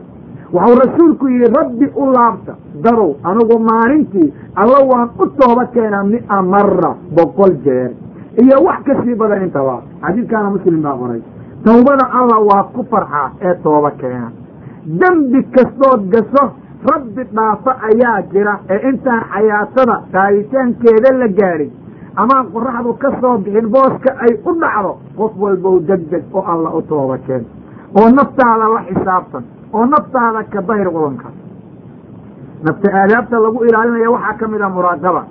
Speaker 2: Waxau rasuulku yidhi rabbi u laabta darow anigu maalintii alla waan u tooba keenaa mia mara boqol jeer. Iyo wax ka sii badan intaba xadiidkaana muslim baa qoray. Tawbada alla waa ku farxaa ee tooba keena dembi kastood gaso rabbi dhaafa ayaa jira ee intaan xayaatada qaaditaankeeda la gaadhin amaan qoraxdu ka soo bixin booska ay u dhacdo qof walbow deg deg oo alla u tooba keen oo naftaada la xisaabtan oo naftaada ka dahir qudanka nafta aadaabta lagu ilaalinaya waxaa ka mid a muraaqaba.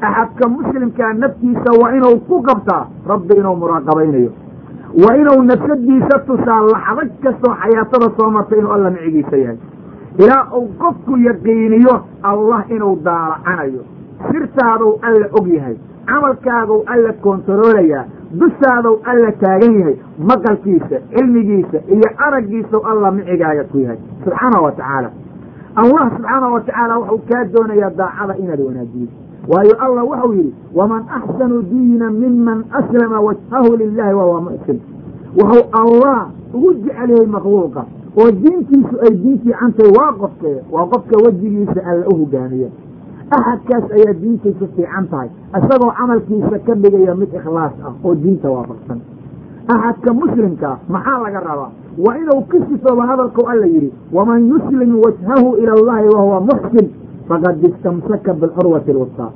Speaker 2: Axadka muslimkaa naftiisa waa inuu ku qabtaa rabbi inuu muraaqabaynayo. Waa inuu nafsadiisa tusaa laxdag kastoo xayaatada soo martay inuu alla micigiisa yahay. Ilaa uu qofku yaqiiniyo allah inuu daalacanayo sirtaadou alla og yahay camalkaadou alla kontaroolayaa dushaadou alla taagan yahay maqalkiisa cilmigiisa iyo araggiisau alla micigaaga ku yahay. Subxaanahu wa tacaala. Allah subxaanahu wa tacaala wuxuu kaa doonayaa daacada inaad wanaajiyo waayo allah wuxuu yidhi waman axsanu diina miman aslama wajhahu lilahi wahuwa muxsin wuxuu allah ugu jecel yahay makhluuqa oo diintiisu ay diin fiicantahay waa qofkee waa qofka wejigiisa alla u hogaamiya axadkaas ayaa diintiisu fiican tahay isagoo camalkiisa ka dhigaya mid ikhlaas ah oo diinta waafaqsan axadka muslimkaa maxaa laga rabaa waa inuu ka sifooba hadalkau alla yidhi waman yuslim wajhahu ila allahi wahuwa muxsin faqad istamsaka bilcurwati alwustaa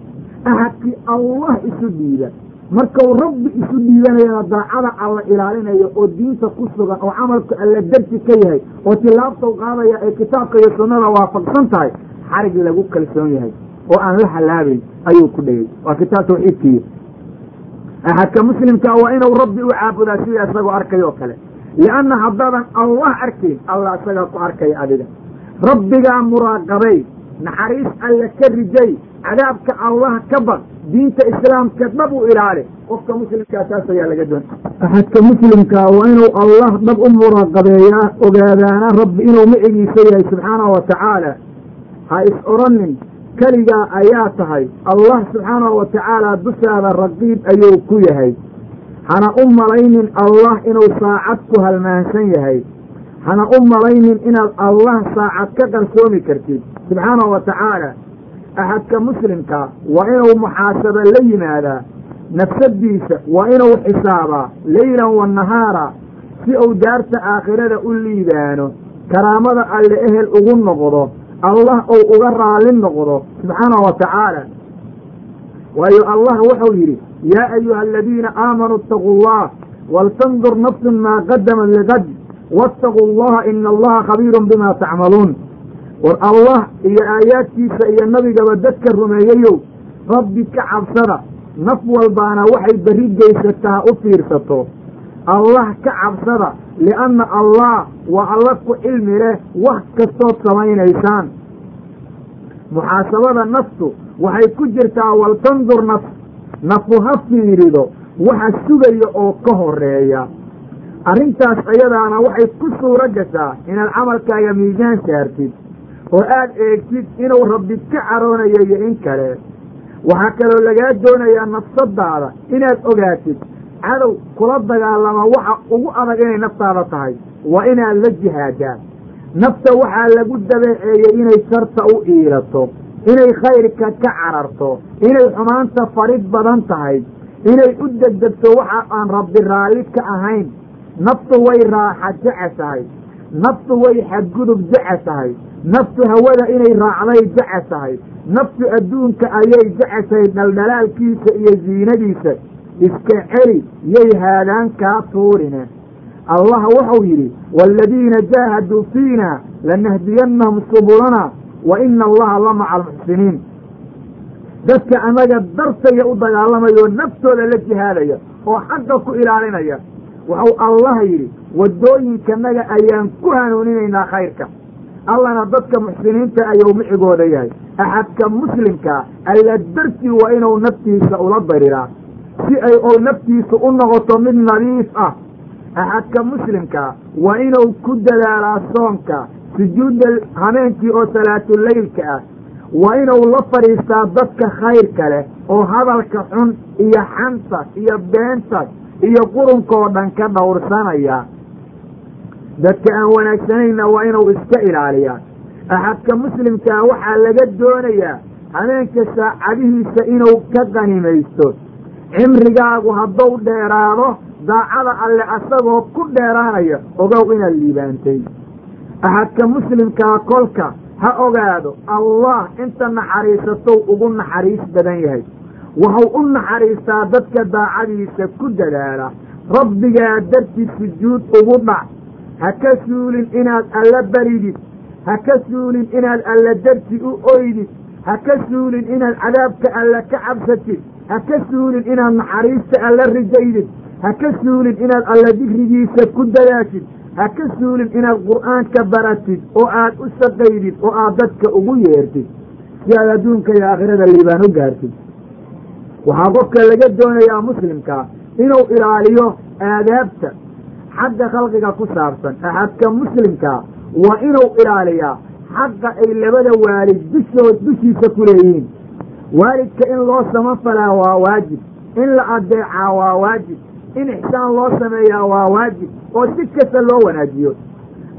Speaker 2: axadkii allah isu dhiiba markau rabbi isu dhiibanayana daacada alla ilaalinayo oo diinta ku sugan oo camalku alla darsi ka yahay oo tilaabtau qaadaya ay kitaabka iyo sunnada waafaqsan tahay xarig lagu kalsoon yahay oo aan la halaabayn ayuu ku dhegay waa kitaab tawxiidkiiyo axadka muslimkaa waa inuu rabbi u caabudaa sida isagoo arkay oo kale. Lianna haddaadan allah arkayn allah isagaa ku arkaya adiga. Rabbigaa muraaqabay naxariis alla ka rijay cadaabka allah ka baq diinta islaamka dhab u ilaali qofka muslimkaa taas ayaa laga doon. Axadka muslimkaa waa inuu allah dhab u muraaqabeeyaa ogaadaana rabbi inuu micigiisa yahay subxaanahu wa tacaala ha is odhanin keligaa ayaa tahay. Allah subxaanahu wa tacaala dushaada raqiib ayuu ku yahay. Hana u malaynin allah inuu saacad ku halmaansan yahay. Hana u malaynin inaad allah saacad ka qarsoomi kartid. Subxaanahu wa tacaala axadka muslimka waa inuu muxaasaba la yimaadaa. Nafsadiisa waa inuu xisaabaa leylan wa nahaara si uu daarta aakhirada u liibaano karaamada alle ehel ugu noqdo allah ou uga raali noqdo subxaanahu wa tacaala waayo allah wuxuu yidhi yaa ayuha aladiina aamanuu itaquu allah waltandur nafsun maa qadamat ligad waataquu allaha ina allaha khabiirun bima tacmaluun. War allah iyo aayaadkiisa iyo nabigaba dadka rumeeyeyow rabbi ka cabsada naf walbaana waxay berri geysataa u fiirsato allah ka cabsada lianna allah waa alla ku cilmi leh wax kastood samaynaysaan. Muxaasabada naftu waxay ku jirtaa waltandur naf nafu ha fiirido waxa sugaya oo ka horreeya arrintaas ayadaana waxay ku suuro gashaa inaad camalkaaga miisaan saartid oo aad eegtid inuu rabbi ka caroonayo iyo in kale. Waxaa kaloo lagaa doonayaa nafsadaada inaad ogaatid cadow kula dagaalama waxa ugu adag inay naftaada tahay. Waa inaad la jihaadaa nafta waxaa lagu dabeeceeyey inay sharta u iilato inay khayrka ka cararto inay xumaanta farid badan tahay inay u degdegto waxa aan rabbi raalli ka ahayn. Naftu way raaxa jecesahay naftu way xadgudub jecesahay naftu hawada inay raacday jecesahay naftu adduunka ayay jeceshay dhaldhalaalkiisa iyo ziinadiisa iska celi yay haadaan kaa tuurine. Allah wuxuu yidhi waaladiina jaahaduu fiina lanahdiyannahum subulana wa ina allaha la maca almuxsiniin dadka annaga dartaya u dagaalamaya oo naftooda la jihaadaya oo xagga ku ilaalinaya wuxuu allah yidhi waddooyinkanaga ayaan ku hanuuninaynaa khayrka. Allana dadka muxsiniinta ayuu micigooda yahay. Axadka muslimkaa alla dartii waa inuu naftiisa ula dariraa si ay ou naftiisa u noqoto mid nadiif ah. Axadka muslimkaa waa inuu ku dadaalaa soonka sujuudda habeenkii oo salaatuleylka ah. Waa inuu la fadhiistaa dadka khayrka leh oo hadalka xun iyo xanta iyo beenta iyo qurunkoo dhan ka dhowrsanaya. Dadka aan wanaagsanayna waa inuu iska ilaaliyaa. Axadka muslimkaa waxaa laga doonayaa habeenka saacadihiisa inuu ka qanimaysto cimrigaagu hadduu dheeraado daacada alle asagoo ku dheeraanaya ogow inaad liibaantay. Axadka muslimkaa kolka ha ogaado allah inta naxariisatow ugu naxariis badan yahay. Wuxuu u naxariistaa dadka daacadiisa ku dadaala. Rabbigaa dartii sujuud ugu dhac. Ha ka suulin inaad alla baridid. Ha ka suulin inaad alla darti u oydid. Ha ka suulin inaad cadaabka alla ka cabsatid ha ka suulin inaad naxariista alla rijaydid ha ka suulin inaad alla digrigiisa ku dadaashid ha ka suulin inaad qur'aanka baratid oo aad u shaqaydid oo aad dadka ugu yeertid si aad adduunka iyo aakhirada liibaan u gaartid waxaa qofka laga doonayaa muslimkaa inuu ilaaliyo aadaabta xagga khalqiga ku saabsan. Axadka muslimkaa waa inuu ilaaliyaa xaqa ay labada waalid dushood dushiisa ku leeyihiin waalidka in loo samafalaa waa waajib. In la adeecaa waa waajib. In ixsaan loo sameeyaa waa waajib. Oo si kasta loo wanaajiyo.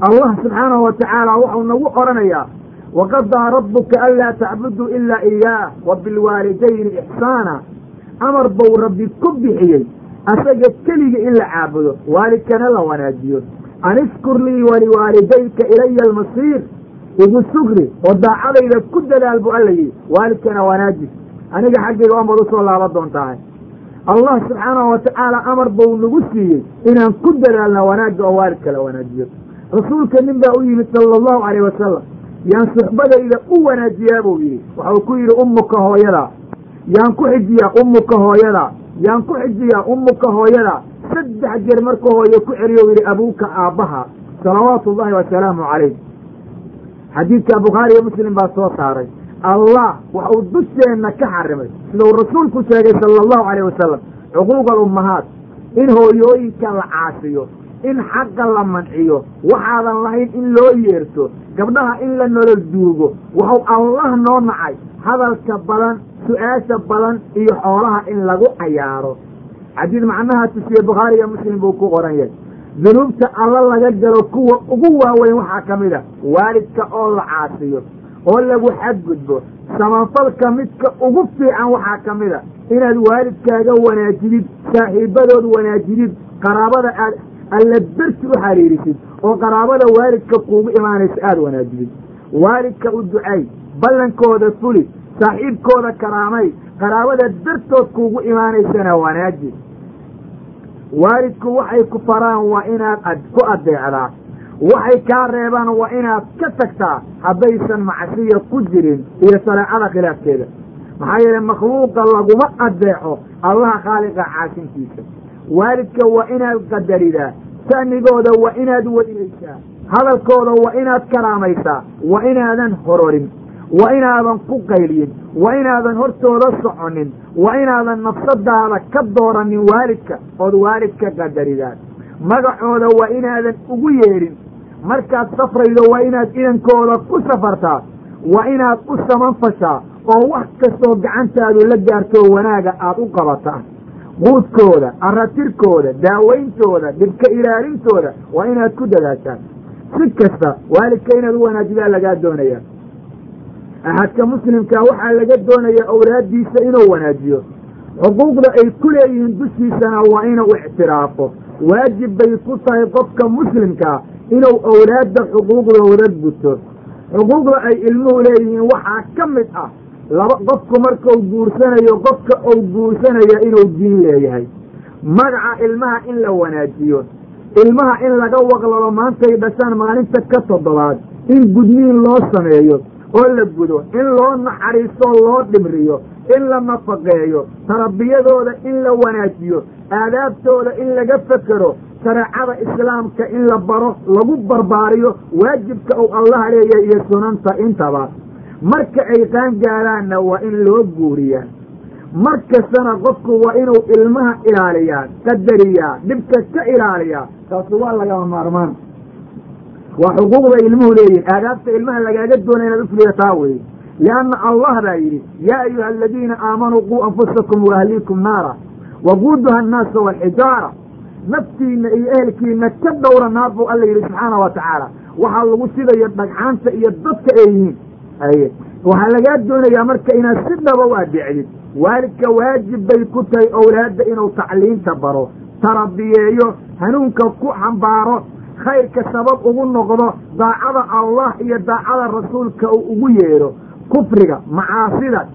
Speaker 2: Allah subxaanahu wa tacaala wuxuu nagu odhanayaa waqadaa rabbuka anlaa tacbuduu ilaa iyaah wa bilwaalidayni ixsaana. Amar buu rabbi ku bixiyey asaga keliga in la caabudo waalidkana la wanaajiyo. An ishkur lii waliwaalidayka ilaya almasiir igu sugri oo daacadayda ku dadaal buu alla yidhi waalidkana wanaaji aniga xaggayga oonbaad u soo laaba doontahay. Allah subxaanahu wa tacaala amar buu nagu siiyey inaan ku dadaalna wanaagga oo waalidka la wanaajiyo. Rasuulka nin baa u yimid sala allahu calayh wasalam yaan suxbadayda u wanaajiyaa buu yidhi. Waxau ku yidhi ummuka hooyada. Yaan ku xijiyaa ummuka hooyada. Yaan ku xijiyaa ummuka hooyada. Saddex jeer marka hooye ku celiyo yidhi abuuka aabbaha. Salawaatu ullahi wasalaamu calayh xadiidka bukhaari iyo muslim baa soo saaray. Allah waxuu dusheenna ka xarimay. Sidau rasuulku sheegay sala allahu calayh wasalam cuquuq alummahaat in hooyooyinka la caasiyo in xaqa la manciyo waxaadan lahayn in loo yeerto gabdhaha in la nolol duugo wuxuu allah noo nacay hadalka badan su'aasha badan iyo xoolaha in lagu cayaaro. Xadiid macnaha tusiye bukhaari iyo muslim buu ku qoran yahay dunuubta alla laga galo kuwa ugu waaweyn waxaa ka mid a waalidka oo la caasiyo oo lagu xadgudbo samafalka midka ugu fiican waxaa ka mid a inaad waalidkaaga wanaajidid saaxiibadood wanaajidid qaraabada aad alla darti u xariirisid oo qaraabada waalidka kuugu imaanaysa aada wanaajidid. Waalidka u ducay ballankooda fuli saaxiibkooda karaamay qaraabada dartood kuugu imaanaysana wanaaji waalidku waxay ku faraan waa inaad ku adeecdaa waxay kaa reebaan waa inaad ka tagtaa haddaysan macsiya ku jirin iyo shareecada khilaafkeeda. Maxaa yeelay makhluuqa laguma adeeco allaha khaaliqa caasinkiisa waalidka waa inaad qadaridaa. Sa'nigooda waa inaad weynaysaa hadalkooda waa inaad karaamaysaa waa inaadan hororin waa inaadan ku qayliyin waa inaadan hortooda soconin waa inaadan nafsadaada ka dooranin waalidka ood waalidka qadaridaan magacooda waa inaadan ugu yeedhin. Markaad safraydo waa inaad idankooda ku safartaa. Waa inaad u samanfashaa oo wax kastoo gacantaadu la gaartoo wanaaga aada u qabataa. Quudkooda aratirkooda daawayntooda dhibka ilaalintooda waa inaad ku dadaashaan. Si kasta waalidka inaad u wanaajidaa lagaa doonaya axadka muslimka waxaa laga doonayaa awlaaddiisa inuu wanaajiyo. Xuquuqda ay ku leeyihiin dushiisana waa inuu ictiraafo waajib bay ku tahay qofka muslimkaa inuu awlaadda xuquuqdooda guto. Xuquuqda ay ilmuhu leeyihiin waxaa ka mid ah laba qofku markuu guursanayo qofka uu guursanaya inuu diin leeyahay. Magaca ilmaha in la wanaajiyo. Ilmaha in laga waqlalo maantay dhashaan maalinta ka toddobaad in gudniin loo sameeyo oo la gudo in loo naxariisto loo dhimriyo in la nafaqeeyo tarbiyadooda in la wanaajiyo aadaabtooda in laga fekero shareecada islaamka in la baro lagu barbaariyo waajibka uu allaha leeyahay iyo sunanta intaba. Marka ay qaan gaaraanna waa in loo guuriyaa mar kastana qofku waa inuu ilmaha ilaaliyaa qadariyaa dhibka ka ilaaliyaa taasu waa lagama maarmaan waa xuquuqda ilmuhu leeyihiin aadaabta ilmaha lagaaga doonaya inaad ufuliya taa weye lianna allah baa yidhi yaa ayuha aladiina aamanuu quu anfusakum waahliikum naara waquuduha annaasa waalxijaara naftiina iyo ehelkiina ka dhowra naar buu alla yidhi subxaana wa tacaala. Waxaa lagu sidayo dhagxaanta iyo dadka ay yihiin. Aye waxaa lagaa doonayaa marka inaad si dhaba u adeecdid waalidka waajib bay ku tahay owlaadda inuu tacliinta baro tarabiyeeyo hanuunka ku xambaaro khayrka sabab ugu noqdo daacada allah iyo daacada rasuulka uu ugu yeedho kufriga macaasida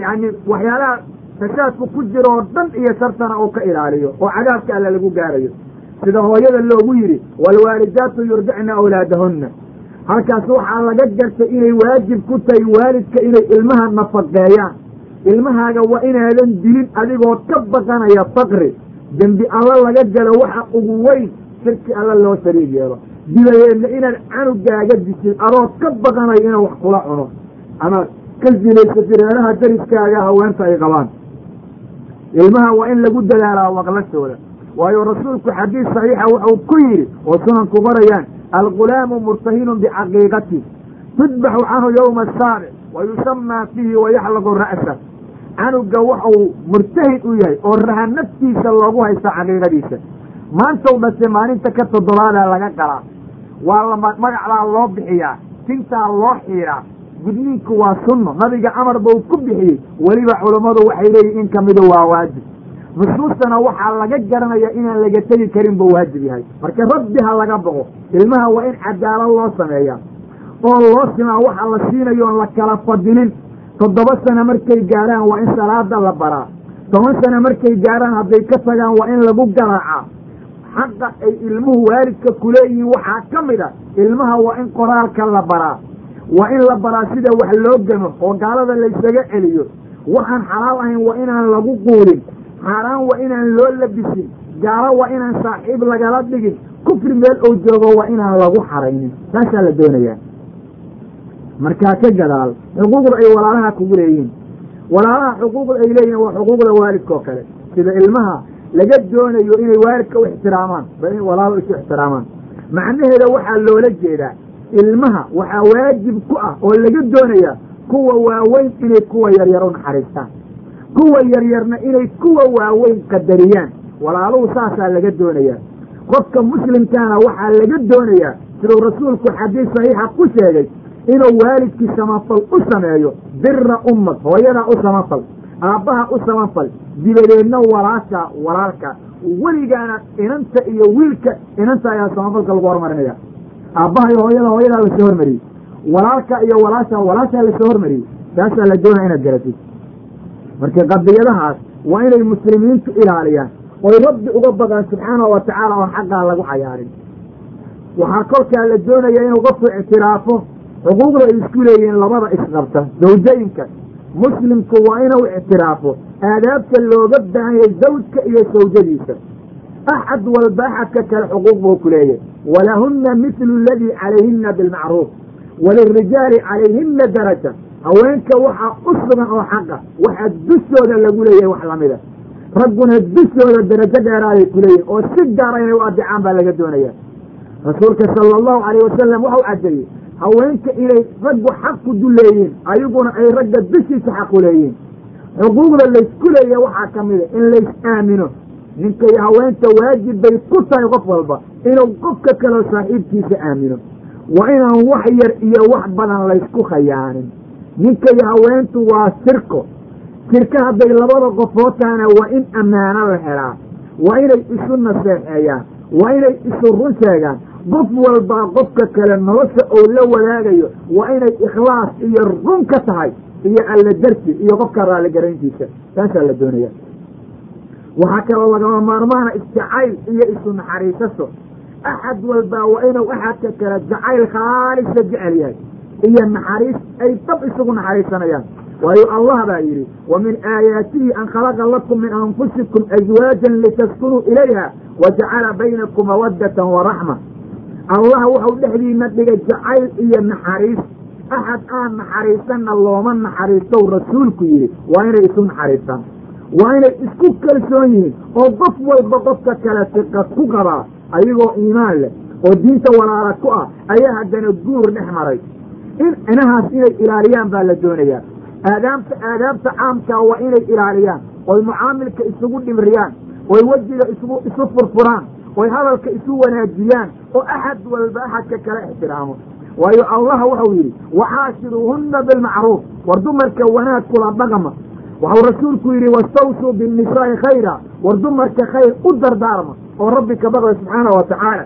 Speaker 2: yani waxyaalaha fasaadku ku jiro oo dhan iyo shartana uu ka ilaaliyo oo cadaabka alle lagu gaarayo. Sida hooyada loogu yidhi waalwaalidaatu yurdicna awlaadahunna. Halkaas waxaa laga gartay inay waajib ku tahay waalidka inay ilmaha nafaqeeyaan. Ilmahaaga waa inaadan dilin adigoo ka baqanaya faqri. Dembi alla laga galo waxa ugu weyn shirki alla loo shariig yeelo. Dibadeedna inaad canugaaga disin adoo ka baqanayo inuu wax kula cuno. Ama ka sinayso sireeraha dariskaaga haweenta ay qabaan. Ilmaha waa in lagu dadaalaa waqlashooda waayo rasuulku xadiis saxiixa wuxuu ku yidhi oo sunanku qorayaan algulaamu murtahinun bicaqiiqati. Tudbaxu canhu yowma asaabic wa yusamaa fiihi wayaxlaqu ra'sa. Canuga waxuu murtahin u yahay oo raha naftiisa loogu haysta caqiiqadiisa maantau dhashe maalinta ka toddobaadaa laga qalaa waa la magacdaa loo bixiyaa. Tintaa loo xiiraa gudniinku waa sunno. Nabiga amar buu ku bixiyey. Weliba culummadu waxay leeyihiin in kamidu waa waajib. Nusuustana waxaa laga garanaya inaan laga tegi karin buu waajib yahay. Marka rabbi ha laga boqo ilmaha waa in cadaalad loo sameeyaa. Oo loo simaa waxa la siinayo oon la kala fadilin. Toddoba sana markay gaarhaan waa in salaada la baraa. Toban sana markay gaarhaan hadday ka tagaan waa in lagu garaacaa xaqa ay ilmuhu waalidka kuleeyihiin waxaa ka mid a ilmaha waa in qoraalka la baraa. Waa in la baraa sida wax loo gamo oo gaalada laysaga celiyo. Waxaan xalaal ahayn waa inaan lagu quudin. Xaaraan waa inaan loo labisin. Gaalo waa inaan saaxiib lagala dhigin. Kufri meel ou joogo waa inaan lagu xaraynin. Taasaa la doonayaa. Markaa ka gadaal xuquuqda ay walaalaha kugu leeyihiin. Walaalaha xuquuqda ay leeyihiin waa xuquuqda waalidka oo kale. Sida ilmaha laga doonayo inay waalidka u ixtiraamaan ba in walaalo isu ixtiraamaan. Macnaheeda waxaa loola jeedaa ilmaha waxaa waajib ku ah oo laga doonayaa kuwa waaweyn inay kuwa yaryar u naxariistaan. Kuwa yaryarna inay kuwa waaweyn qadariyaan. Walaaluhu saasaa laga doonayaa. Qofka muslimkaana waxaa laga doonayaa siduu rasuulku xadiis saxiixa ku sheegay inuu waalidkii samafal u sameeyo bira ummad hooyadaa u samafal aabbaha u samafal dibadeedna walaasha walaalka. Weligaana inanta iyo wiilka inanta ayaa samafalka lagu hormarinaya aabbaha iyo hooyada hooyadaa la soo hormariyey. Walaalka iyo walaasha walaashaa la soo hormariyey. Taasaa la doonaya inaad garatid. Marka qadiyadahaas waa inay muslimiintu ilaaliyaan. Oy rabbi uga badaan subxaanahu wa tacaala oon xaqaa lagu cayaarin waxaa kolkaa la doonaya inuu qofku ictiraafo xuquuqda ay isku leeyihiin labada isqabta zawjooyinka muslimku waa inuu ictiraafo. Aadaabta looga baahan yahay zawjka iyo sawjadiisa. Axad walba axadka kale xuquuq buu ku leeyahay. Walahunna mithlu aladii calayhina bilmacruuf. Walirijaali calayhina daraja. Haweenka waxaa u sugan oo xaqa waxaa dushooda lagu leeyahay wax lamida ragguna dushooda darajo dheeraaday ku leeyihiin oo si gaara inay u adeecaan baa laga doonaya rasuulka sala allahu calayh wasalam waxau caddeeyey haweenka inay raggu xaq ku duleeyiin ayaguna ay ragga dushiisa xaq u leeyihiin xuquuqda laysku leeyahay waxaa ka mida in lays aamino ninka iyo haweenta waajib bay ku tahay qof walba inuu qofka kaleo saaxiibkiisa aamino. Waa inaan wax yar iyo wax badan laysku khayaanin. Ninka iyo haweentu waa sirko. Sirka hadday labada qofood tahana waa in ammaano la helaa. Waa inay isu naseexeeyaan waa inay isu run sheegaan qof walbaa qofka kale nolosha ou la wadaagayo waa inay ikhlaas iyo run ka tahay iyo alla darti iyo qofka raalli garayntiisa taasaa la doonaya. Waxaa kaloo lagama maarmaana isjacayl iyo isu naxariisaso. Axad walbaa waa inuu axadka kale jacayl khaalisa jecel yahay iyo naxariis ay dab isugu naxariisanayaan. Waayo allah baa yidhi wa min aayaatihi an khalaqa lakum min anfusikum aswaajan litaskunuu ilayha wa jacala baynakum mawaddatan wa raxma allah wuxuu dhexdiina dhigay jacayl iyo naxariis. Axad aan naxariisanna looma naxariistow rasuulku yidhi. Waa inay isu naxariistaan. Waa inay isku kalsoon yihiin. Oo qof walba qofka kale siqad ku qabaa ayagoo iimaan leh oo diinta walaala ku ah ayaa haddana guur dhex maray. In inahaas inay ilaaliyaan baa la doonayaa. Aadaabta aadaabta caamkaa waa inay ilaaliyaan. Oy mucaamilka isugu dhimriyaan. Oy wejiga isugu isu furfuraan oy hadalka isu wanaajiyaan oo axad walba axadka kala ixtiraamo waayo allah wuxuu yidhi waxaashiruuhunna bilmacruuf. War dumarka wanaag kula dhaqma. Waxau rasuulku yidhi wastawsuu binnisaa'i khayra. War dumarka khayr u dardaarma oo rabbi ka baqda subxaanahu watacaala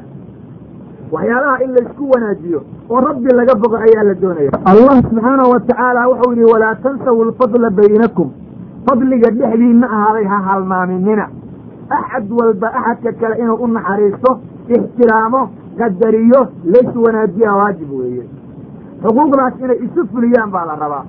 Speaker 2: waxyaalaha in laysku wanaajiyo oo rabbi laga bogo ayaa la doonaya allah subxaanahu watacaala wuxuu yidhi walaa tansawu lfadla baynakum. Fadliga dhexdiina ahaaday ha halmaaminina axad walba axadka kale inuu u naxariisto ixtiraamo qadariyo lays wanaajiyaa waajib weeye xuquuqdaas inay isu fuliyaan baa la rabaa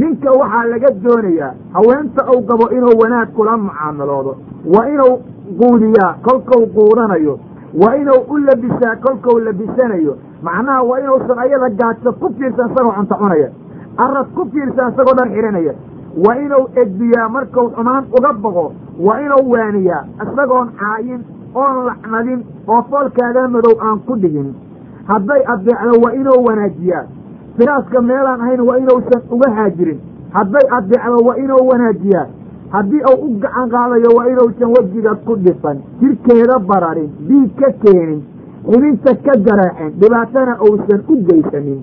Speaker 2: ninka waxaa laga doonayaa haweenta uu qabo inuu wanaag kula mucaamaloodo waa inuu quudiyaa kolkau quudanayo waa inuu u labisaa kolkau labisanayo macnaha waa inuusan ayada gaajo ku fiirsan isagoo cunto cunaya arad ku fiirsan isagoo dhan xidhanaya waa inuu edbiyaa markau xumaan uga boqo waa inuu waaniyaa isagoon caayin oon lacnadin oo foolkaaga madow aan ku dhigin. Hadday adeecdo waa inuu wanaajiyaa. Firaaska meelaan ahayn waa inuusan uga haajirin. Hadday adeecdo waa inuu wanaajiyaa. Haddii uu u gacan qaadayo waa inuusan wejiga ku dhifan. Jirkeeda bararin diig ka keenin xibinta ka garaacin dhibaatana uusan u geysanin.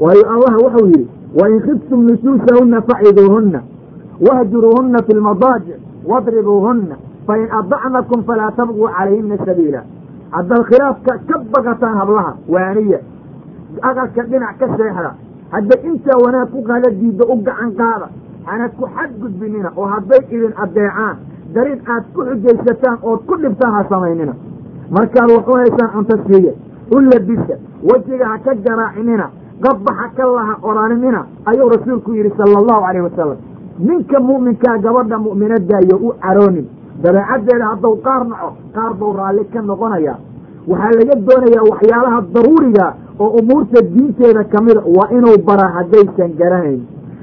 Speaker 2: Waayo allah wuxuu yidhi wain khiftum nusuusahunna faciduuhunna wahjuruuhunna fi lmadaajic wadribuuhunna fain adacnakum falaa tabquu calayhina sabiila haddaad khilaafka ka baqataan hablaha waaniya aqalka dhinac ka seexda hadday intaa wanaag ku qaada diiddo u gacan qaada hana ku xadgudbinina oo hadday idin addeecaan darin aad ku xujaysataan ood ku dhibtaan ha samaynina markaad wax u haysaan cunto siiya u labisa wejiga ha ka garaacinina qabbaxa ka laha odhaninina ayuu rasuulku yidhi sala allahu calayhi wasalam ninka mu'minkaa gabadha mu'minadaayo u caroonin dabeecaddeeda hadduu qaar naco qaar buu raalli ka noqonaya. Waxaa laga doonayaa waxyaalaha daruuriga oo umuurta diinteeda ka mida waa inuu baraa haddaysan garanayn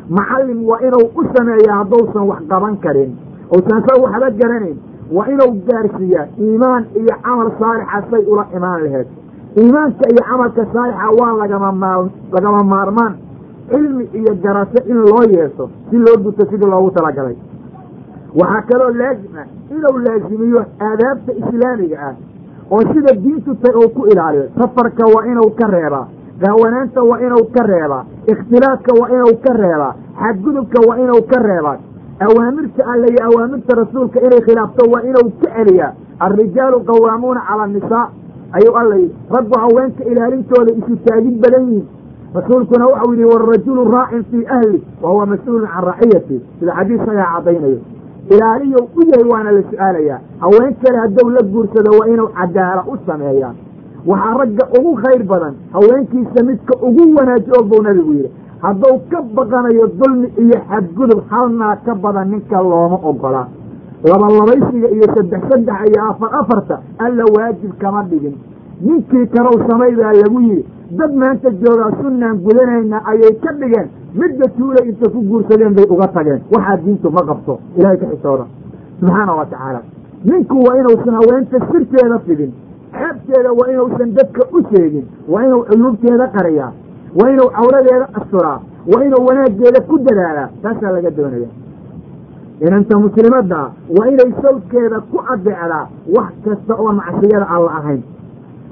Speaker 2: macallin waa inuu u sameeyaa hadduusan wax qaban karin. Uusan sa waxba garanayn. Waa inuu gaarsiiyaa iimaan iyo camal saalixa say ula imaan laheed iimaanka iyo camalka saalixa waa lagama maa lagama maarmaan cilmi iyo garasho in loo yeesho si loo guto sidii loogu talagalay. Waxaa kaloo laazim ah inuu laazimiyo aadaabta islaamiga ah oo sida diintu tay uu ku ilaaliyo. Safarka waa inuu ka reebaa gaawanaanta waa inuu ka reebaa ikhtilaafka waa inuu ka reebaa xadgudubka waa inuu ka reebaa. Awaamirta alle iyo awaamirta rasuulka inay khilaafto waa inuu ka celiyaa. Alrijaalu qawaamuuna cala annisaa ayuu alla yidhi raggu haweenka ilaalintooda isu taagin badan yihiin rasuulkuna waxau yidhi warajulu raacin fii ahli wa huwa mas'uulun can raciyati. Sida xadiis ayaa caddaynayo ilaaliyow u yahay waana la su'aalayaa haween kale hadduu la guursado waa inuu cadaala u sameeyaa waxaa ragga ugu khayr badan haweenkiisa midka ugu wanaaji og buu nabigu yidhi hadduu ka baqanayo dulmi iyo xadgudub halnaa ka badan ninka looma ogola. Labalabaysiga iyo saddex saddex iyo afar afarta alla waajib kama dhigin ninkii karow samay baa lagu yidhi dad maanta joogaa sunnaan gudanayna ayay ka dhigeen. Midda tuulay inta ku guursadeen bay uga tageen. Waxaa diintu ma qabto. Ilahay ka xisooda. Subxaana wa tacaala. Ninku waa inuusan haweenta sirteeda fidin. Xeebteeda waa inuusan dadka u sheegin. Waa inuu cuyuubteeda qariyaa. Waa inuu cawradeeda asturaa. Waa inuu wanaaggeeda ku dadaalaa. Taasaa laga doonaya inanta muslimadda waa inay sawdkeeda ku adeecdaa wax kasta oon macsiyada alla ahayn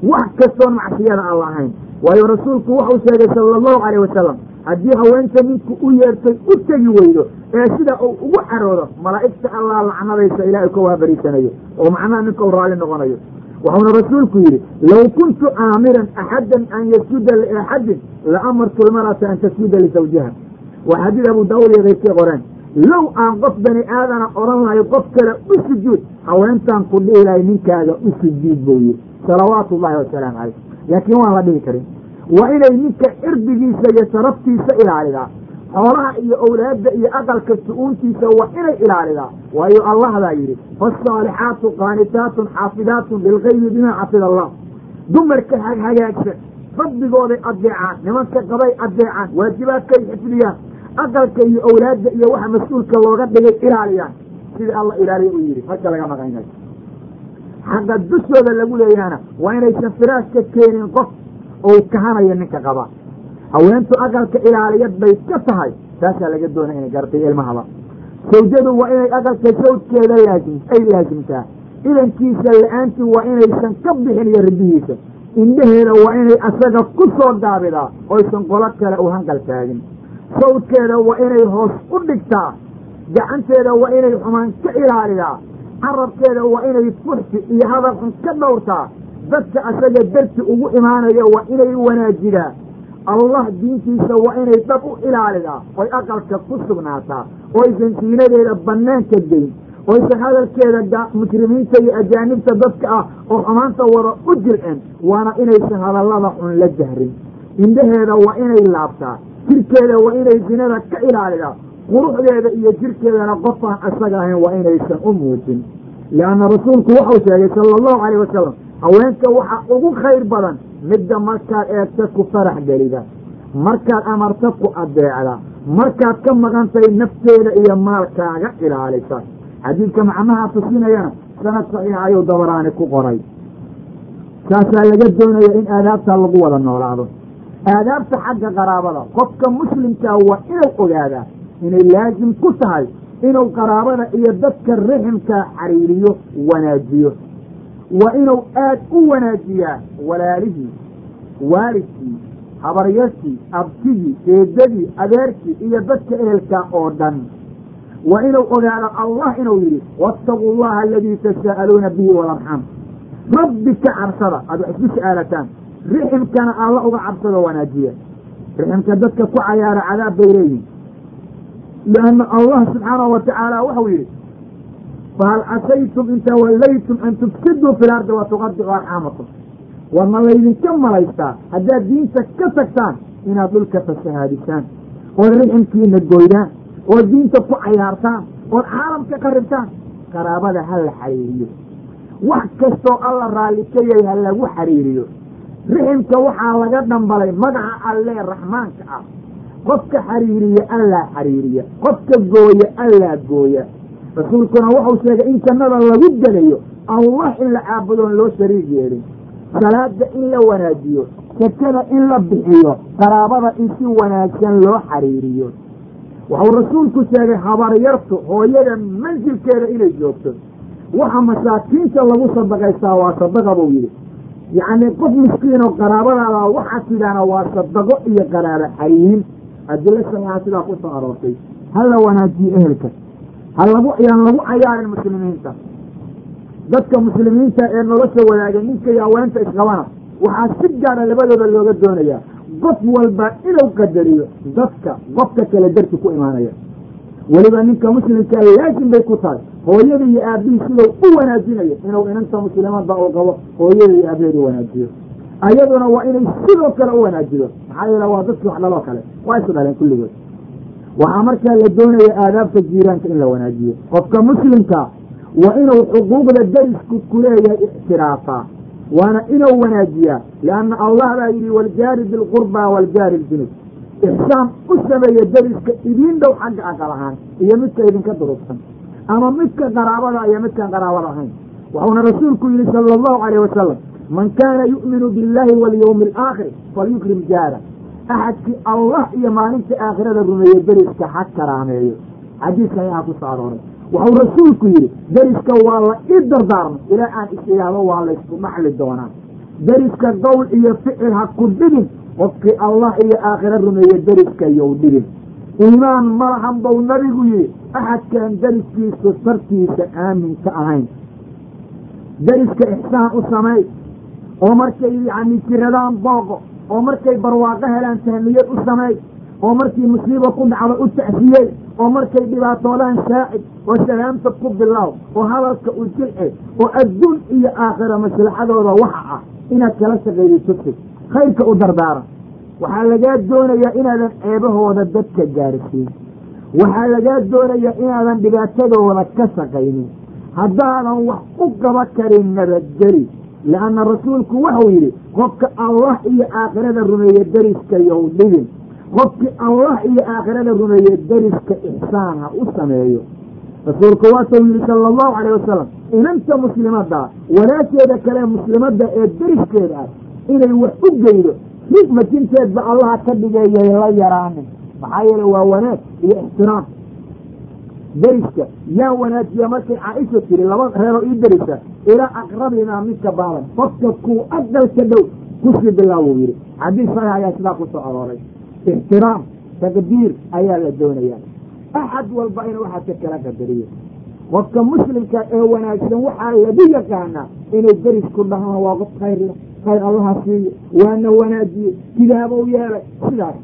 Speaker 2: wax kastoon macsiyada alla ahayn waayo rasuulku wuxuu sheegay sala allahu calayh wasalam haddii haweenta ninku u yeertay u tegi weydo ee sida uu ugu caroodo malaa'igta allaa lacnadaysa ilaahay ka waabariisanayo oo macnaha ninka u raalli noqonayo. Wuxuuna rasuulku yidhi low kuntu aamiran axaddan an yasjuda liaxadin la amartu lmar'ata an tasjuda lisawjiha waa xadiid abu daawuud iyo keyrkii qoreen. Low aan qof bani aadana odhan lahay qof kale u sujuud haweentaan ku dhihi lahay ninkaaga u sujuud buu yidhi salawaatu ullahi wasalaamu caleyh laakiin waan la dhihi karin waa inay ninka cirdigiisa iyo sharaftiisa ilaalidaa. Xoolaha iyo owlaadda iyo aqalka su'uuntiisa waa inay ilaalidaa. Waayo allah baa yidhi faasaalixaatu qaanitaatun xaafidaatun bilgaybi bimaa xafida allah. Dumarka hagaagsan rabbigooday adeecaan nimanka qabay adeecaan waajibaadkay xifdiyaan aqalka iyo owlaadda iyo waxa mas'uulka looga dhigay ilaaliyaan sidii alla ilaaliya uu yidhi marka laga maqan yahay xaqa dushooda lagu leeyahana waa inaysan firaash ka keenin qof ou kahanayo ninka qaba. Haweentu aqalka ilaaliyad bay ka tahay taasaa laga doonay inay gartay ilmahaba. Sawjadu waa inay aqalka sawjkeeda laazim ay laasimtaa idankiisa la'aantii waa inaysan ka bixin iyo ribihiisa indhaheeda waa inay asaga ku soo daabidaa oysan qolo kale u hanqal taagin. Sawdkeeda waa inay hoos u dhigtaa. Gacanteeda waa inay xumaan ka ilaalidaa carabkeeda waa inay fuxsi iyo hadal xun ka dhowrtaa. Dadka asaga darti ugu imaanaya waa inay wanaajidaa allah diintiisa waa inay dhab u ilaalidaa oy aqalka ku sugnaataa. Oysan siinadeeda bannaanka geyn oysan hadalkeeda muslimiinta iyo ajaanibta dadka ah oo xumaanta wada u jilcin waana inaysan hadallada xun la jahrin. Indhaheeda waa inay laabtaa. Jirkeeda waa inay sinada ka ilaalidaa quruxdeeda iyo jirkeedana qofaan isaga ahayn waa inaysan u muujin. Lianna rasuulku wuxuu sheegay sala allahu calayh wasalam haweenka waxaa ugu khayr badan midda markaad eegta ku farax gelida markaad amarta ku adeecda markaad ka maqantahay nafteeda iyo maalkaaga ilaalisa. Xadiidka macnaha tusinayana sanad saxiixa ayuu dabaraani ku qoray. Saasaa laga doonaya in aadaabta lagu wada noolaado. Aadaabta xagga qaraabada qofka muslimkaa waa inuu ogaadaa inay laasim ku tahay inuu qaraabada iyo dadka riximkaa xariiriyo wanaajiyo. Waa inuu aad u wanaajiyaa walaalihii waalidkii habaryashii abtigii eedadii adeerkii iyo dadka ehelkaa oo dhan. Waa inuu ogaado allah inuu yidhi waataquu llaha aladii tasaa'aluuna bihi walarxam rabbi ka cabsada aad wax isku sa'aalataan. Riximkana alla uga cabsado wanaajiya. Riximka dadka ku cayaara cadaab bay leeyihiin lianna allah subxaanahu wa tacaala waxau yidhi fahal casaytum in tawallaytum an tufsiduu fi lardi wa tuqadicu arxaamakum war laydinka malaystaa haddaad diinta ka tagtaan inaad dhulka fasahaadisaan ood riximkiina goydaan ood diinta ku cayaartaan ood caalamka qaribtaan qaraabada ha la xariiriyo wax kastoo alla raalli ka yahay ha lagu xariiriyo riximka waxaa laga dhambalay magaca allee raxmaanka ah qofka xariiriya allaa xariiriya. Qofka gooya allaa gooya. Rasuulkuna wuxuu sheegay in jannada lagu gelayo allah in la caabudoon loo shariig yeelin salaada in la wanaajiyo sakada in la bixiyo qaraabada in si wanaagsan loo xariiriyo. Wuxuu rasuulku sheegay habaryartu hooyada mansilkeeda inay joogto. Waxa masaakiinta lagu sadaqaystaa waa sadaqa buu yidhi. Yacnii qof miskiinoo qaraabadaada waxaa tidhaana waa sadaqo iyo qaraabo xariirin adilo saxiixa sidaa ku soo aroortay ha la wanaajiyo ehelka ha lagu yaan lagu cayaarin muslimiinta. Dadka muslimiinta ee nolosha wadaagay ninka iyo haweenta isqabana waxaa si gaara labadooda looga doonayaa. Qof walba inuu qadariyo dadka qofka kale darti ku imaanaya. Weliba ninka muslimkaa laazim bay ku tahay hooyada iyo aabihii sidau u wanaajinayo inuu inanta muslimadda uu qabo hooyada iyo aabaheedu wanaajiyo ayaduna waa inay sidoo kale u wanaajido maxaa yeele waa dadkii wax dhaloo kale. Waa isu dhaleen kulligood. Waxaa markaa la doonaya aadaabta jiiraanka in la wanaajiyo. Qofka muslimka waa inuu xuquuqda darisku kuleeyahay ixtiraafaa waana inuu wanaajiyaa. Lianna allah baa yidhi waljaari bilqurbaa waljaari ljunub ixsaan u sameeya dariska idiin dhow xagga aqal ahaan iyo midka idinka durugsan. Ama midka qaraabada iyo midkaan qaraabada ahayn. Wuxuuna rasuulku yihi sala allahu calayh wasalam man kaana yu'minu biاllahi walyawmi alaakhir falyukrim jaara. Axadkii allah iyo maalinta aakhirada rumeeye deriska ha karaameeyo. Xadiiskan ayaa ku soo arooray rasuulku yidhi deriska waa la ii dardaarmay. Ilaa aan is waa laysku dhaxli doonaa. Deriska qowl iyo ficil ha ku dhigin. Qofkii allah iyo aakhiro rumeeye deriska yow dhigin. Iimaan malahan bou nabigu yihi axadkaan deriskiisu sartiisa aaminka ahayn. Deriska ixsaan u sameey oo markay yacni jiradaan booqo oo markay barwaaqo helaan tahniyad u sameey oo markii musiiba ku dhacdo u tacsiyey oo markay dhibaatoodaan saacid oo salaamta ku bilaaw oo hadalka u jilce oo adduun iyo aakhira maslaxadooda waxa ah inaad kala tugtid khayrka u dardaara. Waxaa lagaa doonayaa inaadan ceebahooda dadka gaarsiin. Waxaa lagaa doonayaa inaadan dhibaatadooda ka shaqaynin. Haddaadan wax u qaba karin nabadgeli lianna rasuulku waxau yidhi qofka allah iyo aakhirada rumeeye deriska yow dhibin qofkii allah iyo aakhirada rumeeye deriska ixsaan ha u sameeyo rasuulku waasau yidhi sala allahu calayh wasalam inanta muslimadda walaasheeda kale muslimadda ee deriskeeda ah inay wax u geydo rig majinteedba allaha ka dhigeeyay la yaraanin maxaa yeele waa wanaag iyo ixtiraam deriska yaa wanaajiya markay caaisha tiri laba reeroo ii derisa ilaa aqrabinaa midka baalan. Qofka kuu aqalka dhow ku sii bilaawuu yidhi. Xadiis saxiix ayaa sidaa ku soo arooray. Ixtiraam taqdiir ayaa la doonayaa. Axad walba inuu waxaad ka kala qadariyo. Qofka muslimka ee wanaagsan waxaa lagu yaqaanaa inuu derisku dhahaan waa qof khayr leh khayr allaha siiyo waana wanaajiye kidaabou yeelay. Sidaas.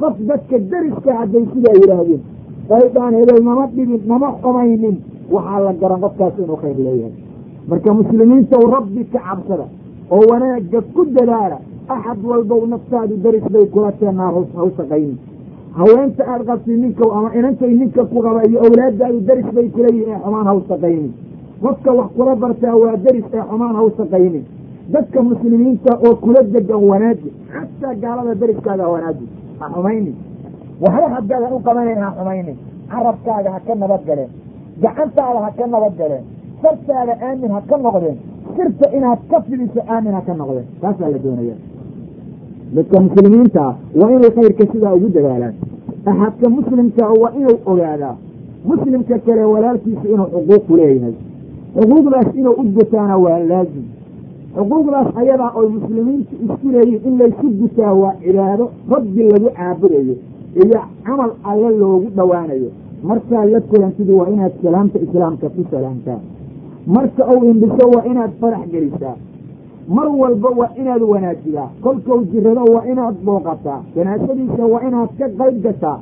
Speaker 2: Qof dadka deriska hadday sidaa yidhaahdeen qaydaan hebel nama dhibin nama xumaynin waxaa la garan qofkaas inuu khayr leeyahay. Marka muslimiinta u rabbi ka cabsada oo wanaagga ku dadaala axad walbow naftaadu deris bay kula teenaa haw shaqayni haweenta aada qabti ninka ama inankay ninka ku qaba iyo awlaadaadu deris bay kula yihiin ee xumaan haw shaqayni qofka wax kula bartaa waa deris ee xumaan haw shaqayni dadka muslimiinta oo kula degan wanaaji xataa gaalada deriskaaga wanaaji ha xumaynin waxba haddaadan u qabanayn ha xumaynin. Carabkaaga ha ka nabad galeen. Gacantaada ha ka nabad galeen. Sartaada aamin ha ka noqdeen. Sirta inaad ka fidiso aamin ha ka noqdeen. Taasaa la doonaya. Dadka muslimiinta waa inay khayrka sidaa ugu dadaalaan axadka muslimka waa inuu ogaadaa. Muslimka kale walaalkiisa inuu xuquuq ku leeyahay. Xuquuqdaas inuu u gutaana waa laazim. Xuquuqdaas ayadaa oy muslimiintu isku leeyihiin in laysu gutaa waa cibaado rabbi lagu caabudayo iyo camal alle loogu dhowaanayo markaad la kulantid waa inaad salaamta islaamka ku salaamtaa. Marka uu indhiso waa inaad farax gelisaa. Mar walba waa inaad wanaajidaa kolkau jirado waa inaad booqataa. Janaasadiisa waa inaad ka qayb gataa.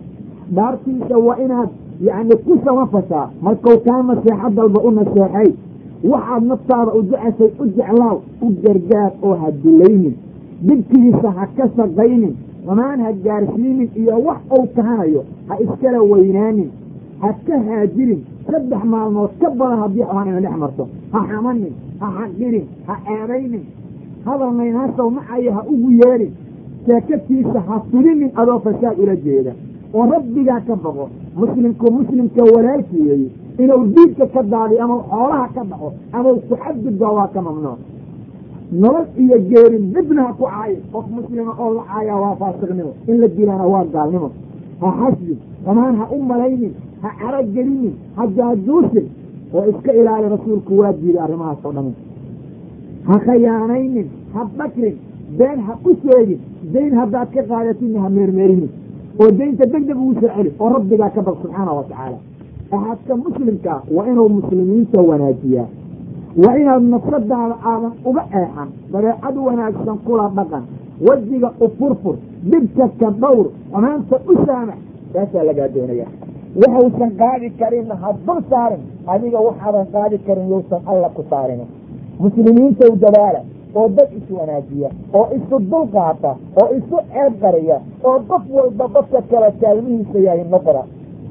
Speaker 2: Dhaartiisa waa inaad yacni ku samafashaa markau kaa naseexo dalba u naseexay. Waxaad naftaada u jeceshay u jeclaaw u gargaar oo ha dulaynin dhibkiisa ha ka shaqaynin xumaan ha gaarsiinin iyo wax uu kahanayo ha iskala weynaanin ha ka haajirin saddex maalmood ka badan haddii xumaan ina dhex marto. Ha xamanin ha xaqirin ha eebaynin hadal naynaasow macayo ha ugu yeedhin sheekatiisa ha filinin adoo fasaad ula jeeda. Oo rabbigaa ka baqo muslimku muslimka walaalkiyeeyo inuu diidka ka daadiyo ama xoolaha ka dhaco ama ku xadgudbaa waa ka mamnuuc nolol iyo geerin midna ha ku caayo qof muslima oo la caayaa waa faasiqnimo. In la dilaana waa gaalnimo. Ha xasbin xumaan ha u malaynin ha caragelinin ha jaajuusin oo iska ilaali rasuulku waa diiday arrimahaas oo dhami ha khayaanaynin ha bakrin been ha u sheegin dayn haddaad ka qaadatidna ha meermeerinin. Oo daynta deg deg ugu soo celi oo rabbigaa ka baq subxaana wa tacaala. Axadka muslimkaa waa inuu muslimiinta wanaajiyaa waa inaad nafsadaada aadan uga eexan dabeecad wanaagsan kula dhaqan wejiga u furfur dhibka ka dhowr xumaanta u saamax taasaa lagaa doonaya. Waxausan qaadi karin ha dul saarin adiga waxaadan qaadi karin yousan alla ku saarin. Muslimiinta u dadaala oo dad is wanaajiya oo isu dul qaata oo isu ceeb qariya oo qof walba dadka kale kaalmihiisa yahay noqda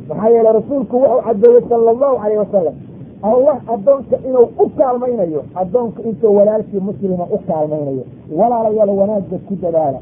Speaker 2: maxaa yeele rasuulku wuxuu cadeeyey sala allahu calayh wasalam allah addoonka inuu u kaalmaynayo addoonka intuu walaalkii muslima u kaalmaynayo walaalayaal wanaagga ku dadaala